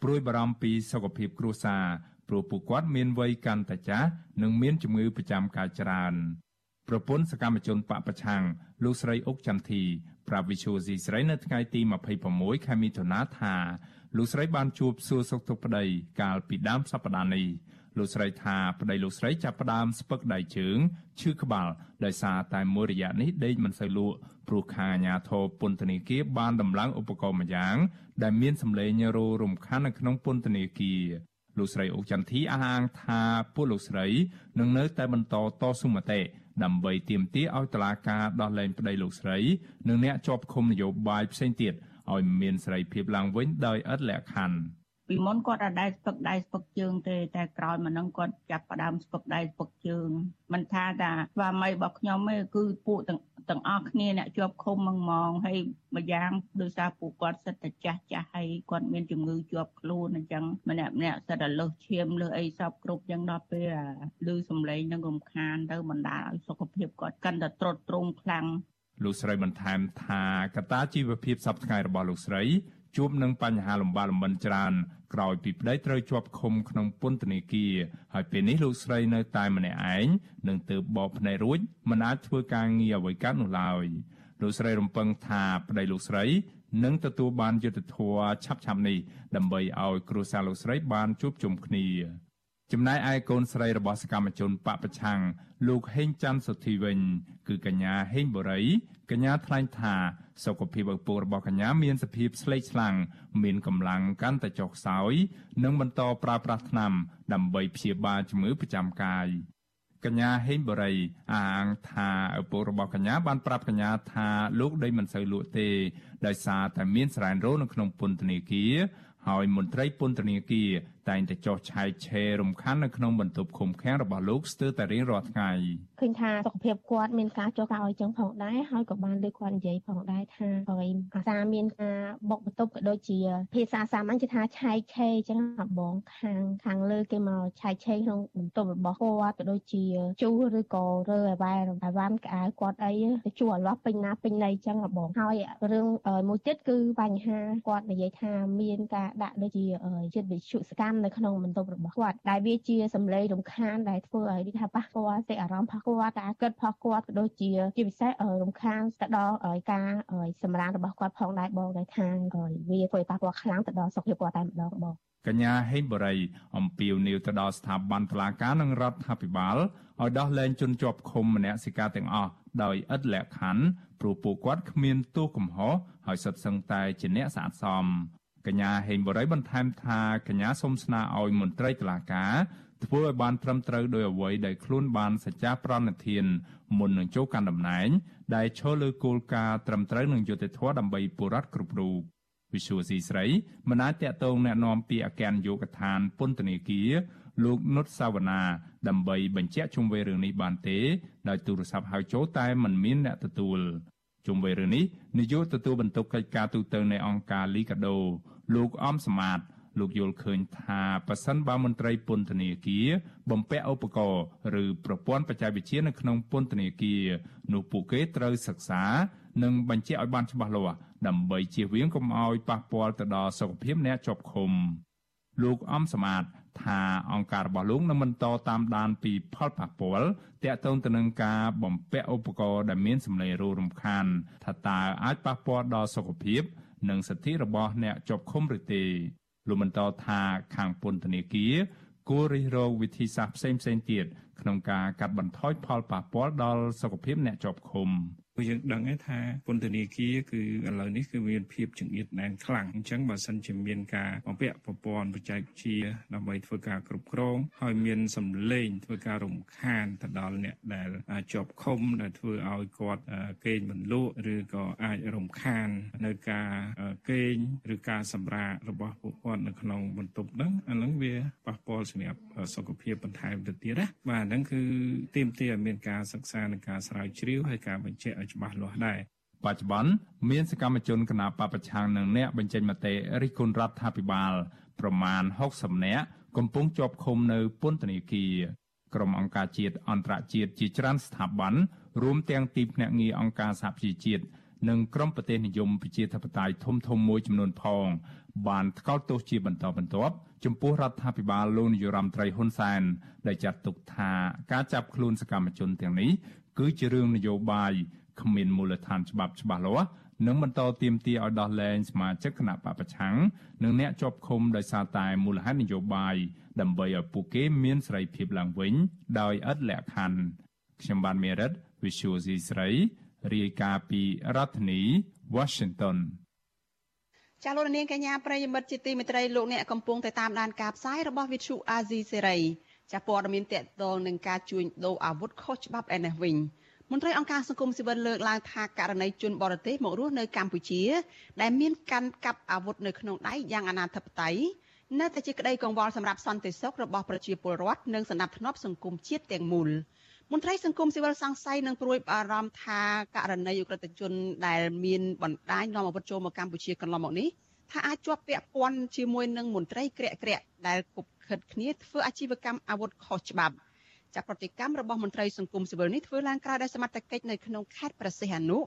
ព្រួយបារម្ភពីសុខភាពគ្រួសារ ព្រោះពួកគាត់មានវ័យកាន់តែចាស់និងមានជំងឺប្រចាំកាយច្រើនប្រពន្ធសកម្មជនបពប្រឆាំងលោកស្រីអុកចន្ទធីប្រាប់វិសុយស៊ីស្រីនៅថ្ងៃទី26ខែមិថុនាថាលោកស្រីបានជួបសួរសុខទុក្ខប្តីកាលពីដើមសប្តាហ៍នេះលោកស្រីថាប្តីលោកស្រីចាប់ផ្ដើមស្ពឹកដៃជើងឈឺក្បាលដោយសារតែមួយរយៈនេះដេកមិនសូវលក់ព្រោះខាងអាជ្ញាធរពន្ធនាគារបានដំឡើងឧបករណ៍មួយយ៉ាង ដែលមានសម្លេងរោរំខាននៅក្នុងពន្ធនាគារ លោកស្រីអុកចន្ទធីអះអាងថាពួកលោកស្រីនឹងនៅតែបន្តតស៊ូមតិដើម្បីទាមទារឲ្យតុលាការដោះលែងប្តីលោកស្រី និងអ្នកជាប់ឃុំនយោបាយផ្សេងទៀតឲ្យមានសេរីភាពឡើងវិញដោយឥតលក្ខខណ្ឌ ពីមុនគាត់អាចដែរស្ពឹកដៃស្ពឹកជើងទេតែក្រោយមកនឹងគាត់ចាប់ផ្ដើមស្ពឹកដៃស្ពឹកជើងមិនថាថាស្វាមីរបស់ខ្ញុំទេគឺពួកទាំងទាំងអស់គ្នាអ្នកជាប់ឃុំមកមកហើយម្យ៉ាងដោយសារពួកគាត់សិតតែចាស់ចាស់ហើយគាត់មានជំងឺជាប់ខ្លួនអញ្ចឹងម្នាក់ម្នាក់សិតតែលើសឈាមលើសអីសពគ្រប់អញ្ចឹងដល់ពេលឮសំឡេងនឹងរំខានទៅបណ្ដាលឲ្យសុខភាពគាត់កាន់តែទ្រុឌទ្រោមខ្លាំងលោកស្រីបន្ថែមថាកត្តាជីវភាពសពថ្ងៃរបស់លោកស្រី ជួបនឹងបញ្ហាលំបាកលំបិនច្រើនក្រោយពីប្តីត្រូវជាប់ឃុំក្នុងពន្ធនាគារហើយពេលនេះលោកស្រីនៅតែម្នាក់ឯងនឹងទើបបបភ្នែករួចមិនអាចធ្វើការងារអ្វីកើតនោះឡើយលោកស្រីរំពឹងថាប្តីលោកស្រីនឹងទទួលបានយុត្តិធម៌ឆាប់ៗនេះដើម្បីឲ្យគ្រួសារលោកស្រីបានជួបជុំគ្នា ចំណែកឯកូនស្រីរបស់សកម្មជនបពប្រឆាំងលោកហេងច័ន្ទសុធីវិញ គឺកញ្ញាហេងបូរីកញ្ញាថ្លែងថាសុខភាពឪពុករបស់កញ្ញាមានសភាពស្លេកស្លាំងមានកម្លាំងកាន់តែចុះខ្សោយ និងបន្តប្រើប្រាស់ថ្នាំ ដើម្បីព្យាបាលជំងឺប្រចាំកាយកញ្ញាហេងបរិយអះអាងថាឪពុករបស់កញ្ញាបានប្រាប់កញ្ញាថាលោកដីមិនសូវលក់ទេដោយសារតែមានសរ៉ែនរោនៅក្នុងពន្ធនាគារហើយមន្ត្រីពន្ធនាគារ តែងតែចោះឆាយឆេររំខាននៅក្នុងបន្ទប់ឃុំឃាំងរបស់លោកស្ទើរតែរៀងរាល់ថ្ងៃ ឃើញថាសុខភាពគាត់មានការចុះការអោយចឹងផងដែរហើយក៏បានលើគាត់និយាយផងដែរថាហើយអាសាមានការបុកបន្ទប់ក៏ដូចជាភាសាសាមញ្ញគេថាឆាយឆេរចឹងបងខាងខាងលើគេមកឆាយឆេរក្នុងបន្ទប់របស់គាត់ក៏ដូចជាជូរឬក៏រើអីវ៉ែអីវ៉ាន់ក្អៅគាត់អីទៅជួអលាស់ពេញណាពេញណីចឹងបងហើយរឿងមួយទៀតគឺបញ្ហាគាត់និយាយថាមានការដាក់ដូចជាចិត្តវិទ្យុសកម្មនៅក្នុងបន្ទប់របស់គាត់ដែលវាជាសម្លេងរំខានដែលធ្វើឲ្យគេថាប៉ះពាល់សេចអារម្មណ៍របស់គាត់ការគិតរបស់គាត់ក៏ដូចជាជាពិសេសរំខានទៅដល់ការសម្រានរបស់គាត់ផងដែរបងដែលថាវាធ្វើឲ្យប៉ះពាល់ខ្លាំងទៅដល់សុខភាពគាត់តែម្ដងបងកញ្ញាហេងបរិយអំពាវនាវទៅដល់ស្ថាប័នតុលាការនិងរដ្ឋាភិបាលឲ្យដោះលែងជនជាប់ឃុំមនសិការទាំងអស់ដោយឥតលក្ខខណ្ឌព្រោះពួកគាត់គ្មានទោសកំហុសហើយសុទ្ធសឹងតែជាអ្នកស្អាតសមកញ្ញាហេងបរិយបន្ថែមថាកញ្ញាសូមស្នើឲ្យមន្ត្រីតុលាការ ធ្វើឲ្យបានត្រឹមត្រូវដោយអ្វីដែលខ្លួនបានសច្ចាប្រណិធានមុននឹងចូលកាន់តំណែងដែលឈលលើគោលការណ៍ត្រឹមត្រូវនិងយុត្តិធម៌ដើម្បីពលរដ្ឋគ្រប់រូបវិសុវស៊ីស្រីមិនអាចតកតងแนะនាំពីអគ្គនាយកដ្ឋានពន្ធនាគារលោកនុតសាវណ្ណាដើម្បីបញ្ជាក់ជុំវិញរឿងនេះបានទេដោយទូរស័ព្ទហៅចូលតែមិនមានអ្នកទទួលជុំវិញរឿងនេះនាយកទទួលបន្ទុកកិច្ចការទូតទៅនៃអង្គការលីកាដូលោកអំសមាត លោកយល់ឃើញថាប៉ះសិនបើមន្ត្រីពន្ធនាគារបំពាក់ឧបករណ៍ឬប្រព័ន្ធបច្ចេកវិទ្យានៅក្នុងពន្ធនាគារនោះពួកគេត្រូវសិក្សានិងបញ្ជាក់ឲ្យបានច្បាស់លាស់ដើម្បីជៀសវាងកុំឲ្យប៉ះពាល់ទៅដល់សុខភាពអ្នកជាប់ឃុំលោកអំសមាតថាអង្គការរបស់លោកនឹងបន្តតាមដានពីផលប៉ះពាល់ទាក់ទងទៅនឹងការបំពាក់ឧបករណ៍ដែលមានសម្លេងរោរំខានថាតើអាចប៉ះពាល់ដល់សុខភាព និងសិទ្ធិរបស់អ្នកជាប់ឃុំឬទេ លោកបន្តថាខាងពន្ធនាគារគួររិះរកវិធីសាស្ត្រផ្សេងៗទៀតក្នុងការកាត់បន្ថយផលប៉ះពាល់ដល់សុខភាពអ្នកជាប់ឃុំ។ យើងដឹងថាពន្ធនាគារគឺឥឡូវនេះគឺមានភាពចង្អៀតណែនខ្លាំងអញ្ចឹងបើសិនជាមានការបំពាក់ប្រព័ន្ធបច្ចេកវិទ្យាដើម្បីធ្វើការគ្រប់គ្រងហើយមានសម្លេងធ្វើការរំខានទៅដល់អ្នកដែលជាប់ឃុំដែលធ្វើឲ្យគាត់គេងមិនលក់ឬក៏អាចរំខាននៅការគេងឬការសម្រាករបស់ពួកគាត់នៅក្នុងបន្ទប់ហ្នឹងអាហ្នឹងវាប៉ះពាល់សម្រាប់សុខភាពបន្ថែមទៅទៀតណាបាទហ្នឹងគឺទាមទារឲ្យមានការសិក្សានិងការស្រាវជ្រាវហើយការបញ្ជាក់ឲ្យច្បាស់លាស់ដែរបច្ចុប្បន្នមានសកម្មជនគណបកប្រឆាំងនឹងអ្នកបញ្ចេញមតិរិះគន់រដ្ឋាភិបាលប្រមាណ60នាក់កំពុងជាប់ឃុំនៅពន្ធនាគារក្រុមអង្គការជាតិអន្តរជាតិជាច្រើនស្ថាប័នរួមទាំងទីភ្នាក់ងារអង្គការសហប្រជាជាតិនិងក្រុមប្រទេសនិយមប្រជាធិបតេយ្យធំធំមួយចំនួនផង បានថ្កោលទោសជាបន្តបន្ទាប់ចំពោះរដ្ឋាភិបាលលោកនាយរដ្ឋមន្ត្រីហ៊ុនសែនដែលចាត់ទុកថាការចាប់ខ្លួនសកម្មជនទាំងនេះគឺជារឿងនយោបាយ គ្មានមូលដ្ឋានច្បាប់ច្បាស់លាស់និងបន្តទៀមទាឲ្យដោះលែងសមាជិកគណៈបពប្រឆាំងនិងអ្នកជាប់ឃុំដោយសារតែមូលហេតុនយោបាយដើម្បីឲ្យពួកគេមានសេរីភាពឡើងវិញដោយឥតលក្ខខណ្ឌខ្ញុំបានមេរិត Visual C ស្រីរាយការណ៍ពីរដ្ឋធានី Washington ចាលោកនាងកញ្ញាប្រិយមិត្តជាទីមេត្រីលោកអ្នកកំពុងតែតាមដានការផ្សាយរបស់ Vithu Azizi សេរីចាព័ត៌មានតកតងនឹងការជួញដូរអាវុធខុសច្បាប់ឯនេះវិញ មន្ត្រីអង្គការសង្គមស៊ីវិលលើកឡើងថាករណីជនបរទេសមករស់នៅកម្ពុជា ដែលមានកាន់កាប់អាវុធនៅក្នុងដៃយ៉ាងអនាធិបតេយ្យនៅតែជាក្តីកង្វល់សម្រាប់សន្តិសុខរបស់ប្រជាពលរដ្ឋនិងសន្តិភាពសង្គមជាតិទាំងមូលមន្ត្រីសង្គមស៊ីវិលសង្ស័យនឹងព្រួយបារម្ភថាករណីអ ுக ្រិតជនដែលមានបណ្ដាញនាំអាវុធចូលមកកម្ពុជាកន្លងមកនេះថាអាចជាប់ពាក់ព័ន្ធជាមួយនឹងមន្ត្រីក្រាក់ក្រាក់ដែលគប់ខិតគ្នាធ្វើអាជីវកម្មអាវុធខុសច្បាប់ ចាប្រតិកម្មរបស់មន្ត្រីសង្គមស៊ីវិលនេះធ្វើឡើងក្រោយដោយសមត្ថកិច្ចនៅក្នុងខេត្តប្រសិទ្ធអនុ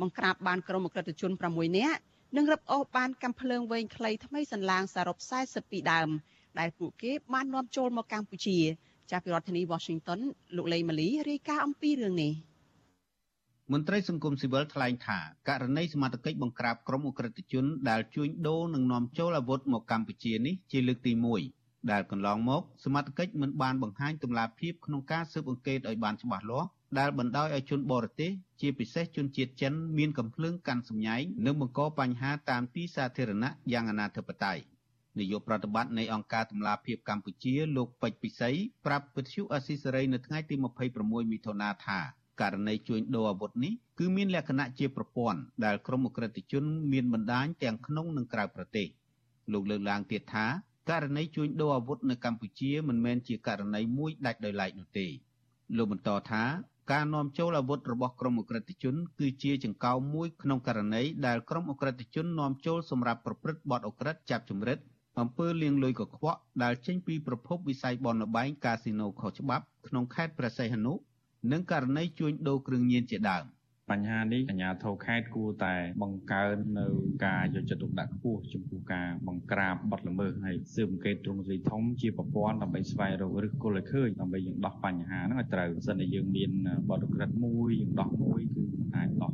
បង្ក្រាបបានក្រុមអក្រិតជន6នាក់និងរឹបអូសបានកាំភ្លើងវែងខ្លីថ្មីសន្លាងសរុប42ដើមដែលពួកគេបាននាំចូលមកកម្ពុជាចាប់ពីរដ្ឋធានី Washington លោកលេម៉ាលីរាយការណ៍អំពីរឿងនេះមន្ត្រីសង្គមស៊ីវិលថ្លែងថាករណីសមត្ថកិច្ចបង្ក្រាបក្រុមអ ுக ្រិតជនដែលជួញដូរនិងនាំចូលអាវុធមកកម្ពុជានេះជាលើកទី1 ដែលកន្លងមកសមត្ថកិច្ចមិនបានបង្ហាញទម្លាប់ភាពក្នុងការស៊ើបអង្កេតឲ្យបានច្បាស់លាស់ដែលបណ្ដោយឲ្យជនបរទេសជាពិសេសជនជាតិចិនមានកំភ្លើងកាន់សម្ញែងនិងបង្កបញ្ហាតាមទីសាធារណៈយ៉ាងអនាធិបតេយ្យនាយកប្រតិបត្តិនៃអង្គការតម្លាភាពកម្ពុជាលោកពេជ្រពិសីប្រាប់វិទ្យុអស៊ីសេរីនៅថ្ងៃទី26មិថុនាថាករណីជួញដូរអាវុធនេះគឺមានលក្ខណៈជាប្រព័ន្ធដែលក្រុមអក្រិតជនមានបណ្ដាញទាំងក្នុងនិងក្រៅប្រទេសលោកលើកឡើងទៀតថា ករណីជួញដូរអាវុធនៅកម្ពុជាមិនមែនជាករណីមួយដាច់ដោយឡែកនោះទេលោកបន្តថាការនាំចូលអាវុធរបស់ក្រុមអក្រិតជន គឺជាចង្កោមមួយក្នុងករណីដែលក្រុមអក្រិតជននាំចូលសម្រាប់ប្រព្រឹត្តបទអក្រិតចាប់ចម្រិតអំពើលាងលុយកខ្វក់ដែលចេញពីប្រភពវិស័យបនលបែងកាស៊ីណូខុសច្បាប់ក្នុងខេត្តព្រះសីហនុនិងករណីជួញដូរគ្រឿងញៀនជាដើម។ បញ្ហានេះអាជ្ញាធរខេត្តគួរតែបង្កើននៅការយកចិត្តទុកដាក់ខ្ពស់ចំពោះការបង្ក្រាបបទល្មើសហើយស៊ើបអង្កេតទ្រង់ទ្រាយធំជាប្រព័ន្ធដើម្បីស្វែងរកឫសគល់ឲ្យឃើញដើម្បីយើងដោះបញ្ហាហ្នឹងឲ្យត្រូវបើសិនជាយើងមានបទក្រិតមួយយើងដោះមួយគឺអាចដោះ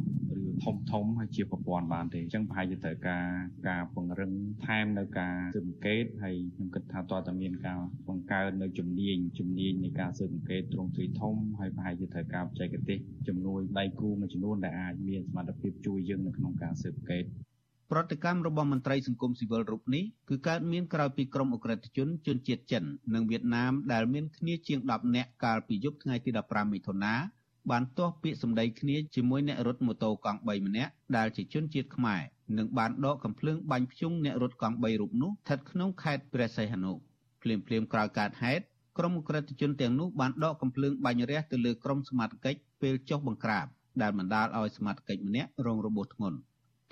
ធំធំហើយជាប្រព័ន្ធបានទេអញ្ចឹងប្រហែលជាត្រូវការការពង្រឹងថែមនៅការស៊ើបអង្កេតហើយខ្ញុំគិតថាតើតើមានការបង្កើននៅជំនាញជំនាញនៃការស៊ើបអង្កេតទ្រង់ទ្រាយធំហើយប្រហែលជាត្រូវការបច្ចេកទេសជំនួយដៃគូមួយចំនួនដែលអាចមានសមត្ថភាពជួយយើងនៅក្នុងការស៊ើបអង្កេតប្រតិកម្មរបស់មន្ត្រីសង្គមស៊ីវិលរូបនេះគឺកើតមានក្រោយពីក្រុមអក្រិតជនជនជាតិចិន និងវៀតណាមដែលមានគ្នាជាង10នាក់កាលពីយប់ថ្ងៃទី15មិថុនា បានទាស់ពាក្យសម្ដីគ្នាជាមួយអ្នករត់ម៉ូតូកង់3ម្នាក់ដែលជាជនជាតិខ្មែរនិងបានដកកំភ្លើងបាញ់ភ្ជុងអ្នករត់កង់3រូបនោះស្ថិតក្នុងខេត្តព្រះសីហនុភ្លាមភ្លាមក្រោយកើតហេតុក្រុមក្រិតជនទាំងនោះបានដកកំភ្លើងបាញ់រះទៅលើក្រុមសមត្ថកិច្ចពេលចុះបង្ក្រាបដែលបណ្ដាលឲ្យសមត្ថកិច្ចម្នាក់រងរបួសធ្ងន់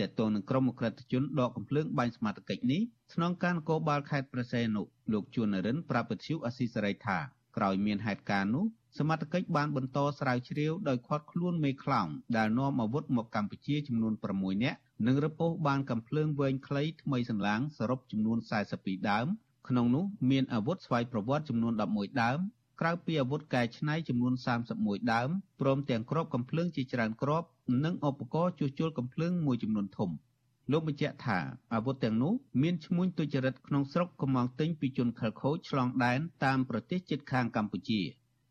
តើតើនឹងក្រុមអក្រិតជនដកកំភ្លើងបាញ់សមត្ថកិច្ចនេះស្នងការនគរបាលខេត្តព្រះសីហនុលោកជួននរិនប្រាប់វិទ្យុអស៊ីសេរីថាក្រោយមានហេតុការណ៍នោះ សមត្ថកិច្ចបានបន្តស្រាវជ្រាវដោយឃាត់ខ្លួនមេខ្លោងដែលនាំអាវុធមកកម្ពុជាចំនួន6នាក់និងរពោសបានកំភ្លើងវែងខ្លីថ្មីសន្លាងសរុបចំនួន42ដើមក្នុងនោះមានអាវុធស្វ័យប្រវត្តិចំនួន11ដើមក្រៅពីអាវុធកែច្នៃចំនួន31ដើមព្រមទាំងគ្រាប់កំភ្លើងជាច្រើនគ្រាប់និងឧបករណ៍ជួសជុលកំភ្លើងមួយចំនួនធំលោកបញ្ជាក់ថាអាវុធទាំងនោះមានឈ្មោះទុច្ចរិតក្នុងស្រុកកំងទិញពីជនខិលខូចឆ្លងដែនតាមប្រទេសជិតខាងកម្ពុជា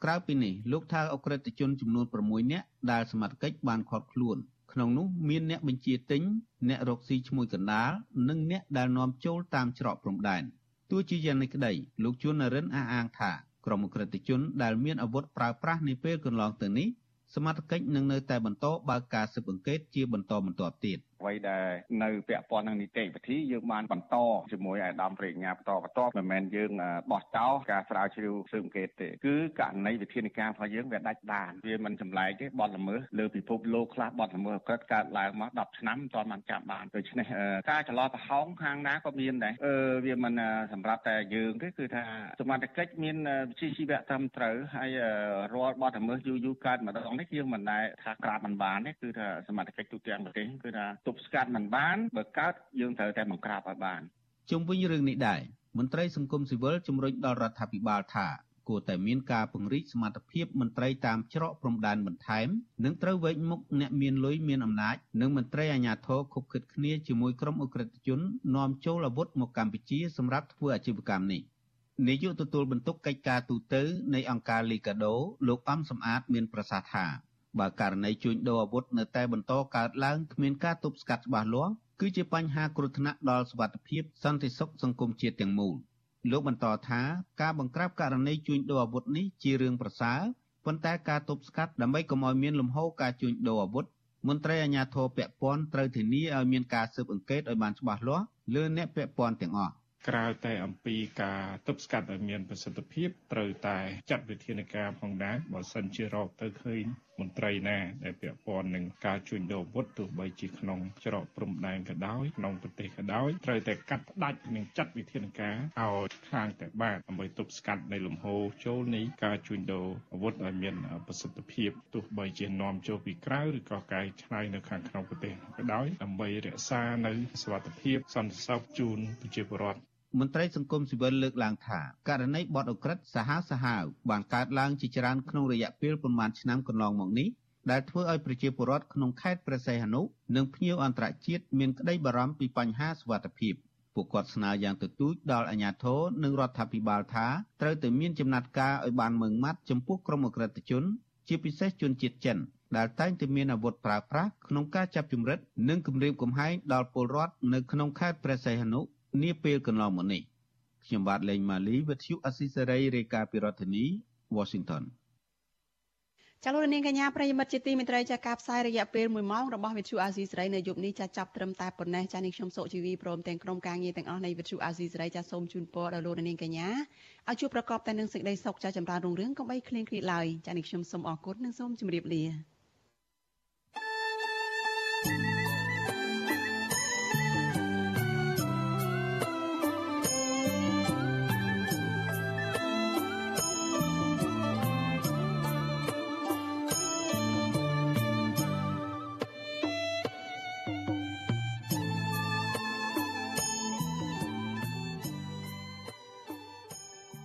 ក្រៅពីនេះលោកថាអក្រិតជនចំនួន6នាក់ដែលសមត្ថកិច្ចបានឃាត់ខ្លួន ក្នុងនោះមានអ្នកបញ្ជាទិញអ្នករកស៊ីឈ្មោះកណ្ដាលនិងអ្នកដែលនាំចូលតាមច្រកព្រំដែនទោះជាយ៉ាងនេះក្តីលោកជួននរិនអះអាងថាក្រុមអក្រិតជនដែលមានអាវុធប្រើប្រាស់នាពេលកន្លងទៅនេះសមត្ថកិច្ចនឹងនៅតែបន្តបើកការស៊ើបអង្កេតជាបន្តបន្ទាប់ទៀត អ្វីដែលនៅពាក់ព័ន្ធនឹងនីតិវិធីយើងបានបន្តជាមួយអាដាមប្រញ្ញាបន្តបន្តមិនមែនយើងបោះចោលការស្រាវជ្រាវស៊ើបអង្កេតទេគឺករណីវិធានការរបស់យើងវាដាច់ដានវាមិនចម្លែកទេបទល្មើសលើពិភពលោកខ្លះបទល្មើសក្រិតកើតឡើងមក10ឆ្នាំមិនទាន់បានចាប់បានដូច្នេះការចន្លោះប្រហោងខាងណាក៏មានដែរអឺវាមិនសម្រាប់តែយើងទេគឺថាសមត្ថកិច្ចមានវិជ្ជាជីវៈត្រឹមត្រូវហើយរាល់បទល្មើសយូរយូរកើតម្ដងនេះយើងមិនដែលថាក្រាបមិនបានទេគឺថាសមត្ថកិច្ចទូទាំងប្រទេសគឺថាទប់ស្កាត់មិនបានបើកើតយើងត្រូវតែបង្ក្រាបឲ្យបានជុំវិញរឿងនេះដែរមន្ត្រីសង្គមស៊ីវិលជំរុញដល់រដ្ឋាភិបាលថាគួរតែមានការពង្រីកសមត្ថភាពមន្ត្រីតាមច្រកព្រំដែនបន្ថែមនិងត្រូវវែកមុខអ្នកមានលុយមានអំណាចនិងមន្ត្រីអាជ្ញាធរខុបខិតគ្នាជាមួយក្រុមអ ுக ្រិតជននាំចូលអាវុធមកកម្ពុជាសម្រាប់ធ្វើអាជីវកម្មនេះនាយកទទួលបន្ទុកកិច្ចការទូតនៃអង្គការលីកាដូលោកអំសំអាតមានប្រសាសន៍ថា បើករណីជួញដូរអាវុធនៅតែបន្តកើតឡើងគ្មានការទប់ស្កាត់ច្បាស់លាស់គឺជាបញ្ហាគ្រោះថ្នាក់ដល់សុវត្ថិភាពសន្តិសុខសង្គមជាតិទាំងមូលលោកបន្តថាការបង្ក្រាបករណីជួញដូរអាវុធនេះជារឿងប្រសើរប៉ុន្តែការទប់ស្កាត់ដើម្បីកុំឲ្យមានលំហូរការជួញដូរអាវុធមន្ត្រីអាជ្ញាធរពាក់ព័ន្ធត្រូវធានាឲ្យមានការស៊ើបអង្កេតឲ្យបានច្បាស់លាស់លើអ្នកពាក់ព័ន្ធទាំងអស់ក្រៅតែអំពីការទប់ស្កាត់ឲ្យមានប្រសិទ្ធភាពត្រូវតែចាត់វិធានការផងដែរបើសិនជារកទៅឃើញ មន្ត្រីណាដែលពាក់ព័ន្ធនឹងការជួញដូរអាវុធទោះបីជាក្នុងច្រកព្រំដែនក៏ដោយក្នុងប្រទេសក៏ដោយត្រូវតែកាត់ផ្ដាច់និងចាត់វិធានការឲ្យខាងតែបាទដើម្បីទប់ស្កាត់នៅលំហូរចូលនៃការជួញដូរអាវុធឲ្យមានប្រសិទ្ធភាពទោះបីជានាំចូលពីក្រៅឬក៏កែច្នៃនៅខាងក្នុងប្រទេសក៏ដោយដើម្បីរក្សានៅសុវត្ថិភាពសន្តិសុខជូនប្រជាពលរដ្ឋ មន្ត្រីសង្គមស៊ីវិលលើកឡើងថាករណីបទអក្រិតសាហាវសាហាវបានកើតឡើងជាច្រើនក្នុងរយៈពេលប្រមាណឆ្នាំកន្លងមកនេះដែលធ្វើឲ្យប្រជាពលរដ្ឋក្នុងខេត្តព្រះសីហនុនិងភ្ញៀវអន្តរជាតិមានក្តីបារម្ភពីបញ្ហាសុវត្ថិភាពពួកគាត់ស្នើយ៉ាងទទូចដល់អាជ្ញាធរនិងរដ្ឋាភិបាលថាត្រូវតែមានចំណាត់ការឲ្យបានម៉ឺងម៉ាត់ចំពោះក្រុមអក្រិតជន ជាពិសេសជនជាតិចិនដែលតែងតែមានអាវុធប្រើប្រាស់ក្នុងការចាប់ជំរិតនិងគំរាមកំហែងដល់ពលរដ្ឋនៅក្នុងខេត្តព្រះសីហនុ នាពេលកន្លងមកនេះខ្ញុំបាទលេងម៉ាលីវិទ្យុអស៊ីសេរីរាយការណ៍ពីរដ្ឋធានី Washington ចាលោកនាងកញ្ញាប្រិយមិត្តជាទីមេត្រីចាការផ្សាយរយៈពេល1ម៉ោងរបស់វិទ្យុអាស៊ីសេរីនៅយប់នេះចាចាប់ត្រឹមតែប៉ុណ្ណេះចានេះខ្ញុំសុជីវីព្រមទាំងក្រុមការងារទាំងអស់នៃវិទ្យុអាស៊ីសេរីចាសូមជូនពរដល់លោកនាងកញ្ញាឲ្យជួបប្រកបតែនឹងសេចក្តីសុខចាចម្រើនរុងរឿងកុំបីឃ្លៀងឃ្លាតឡើយចានេះខ្ញុំសូមអរគុណនិងសូមជម្រាបលា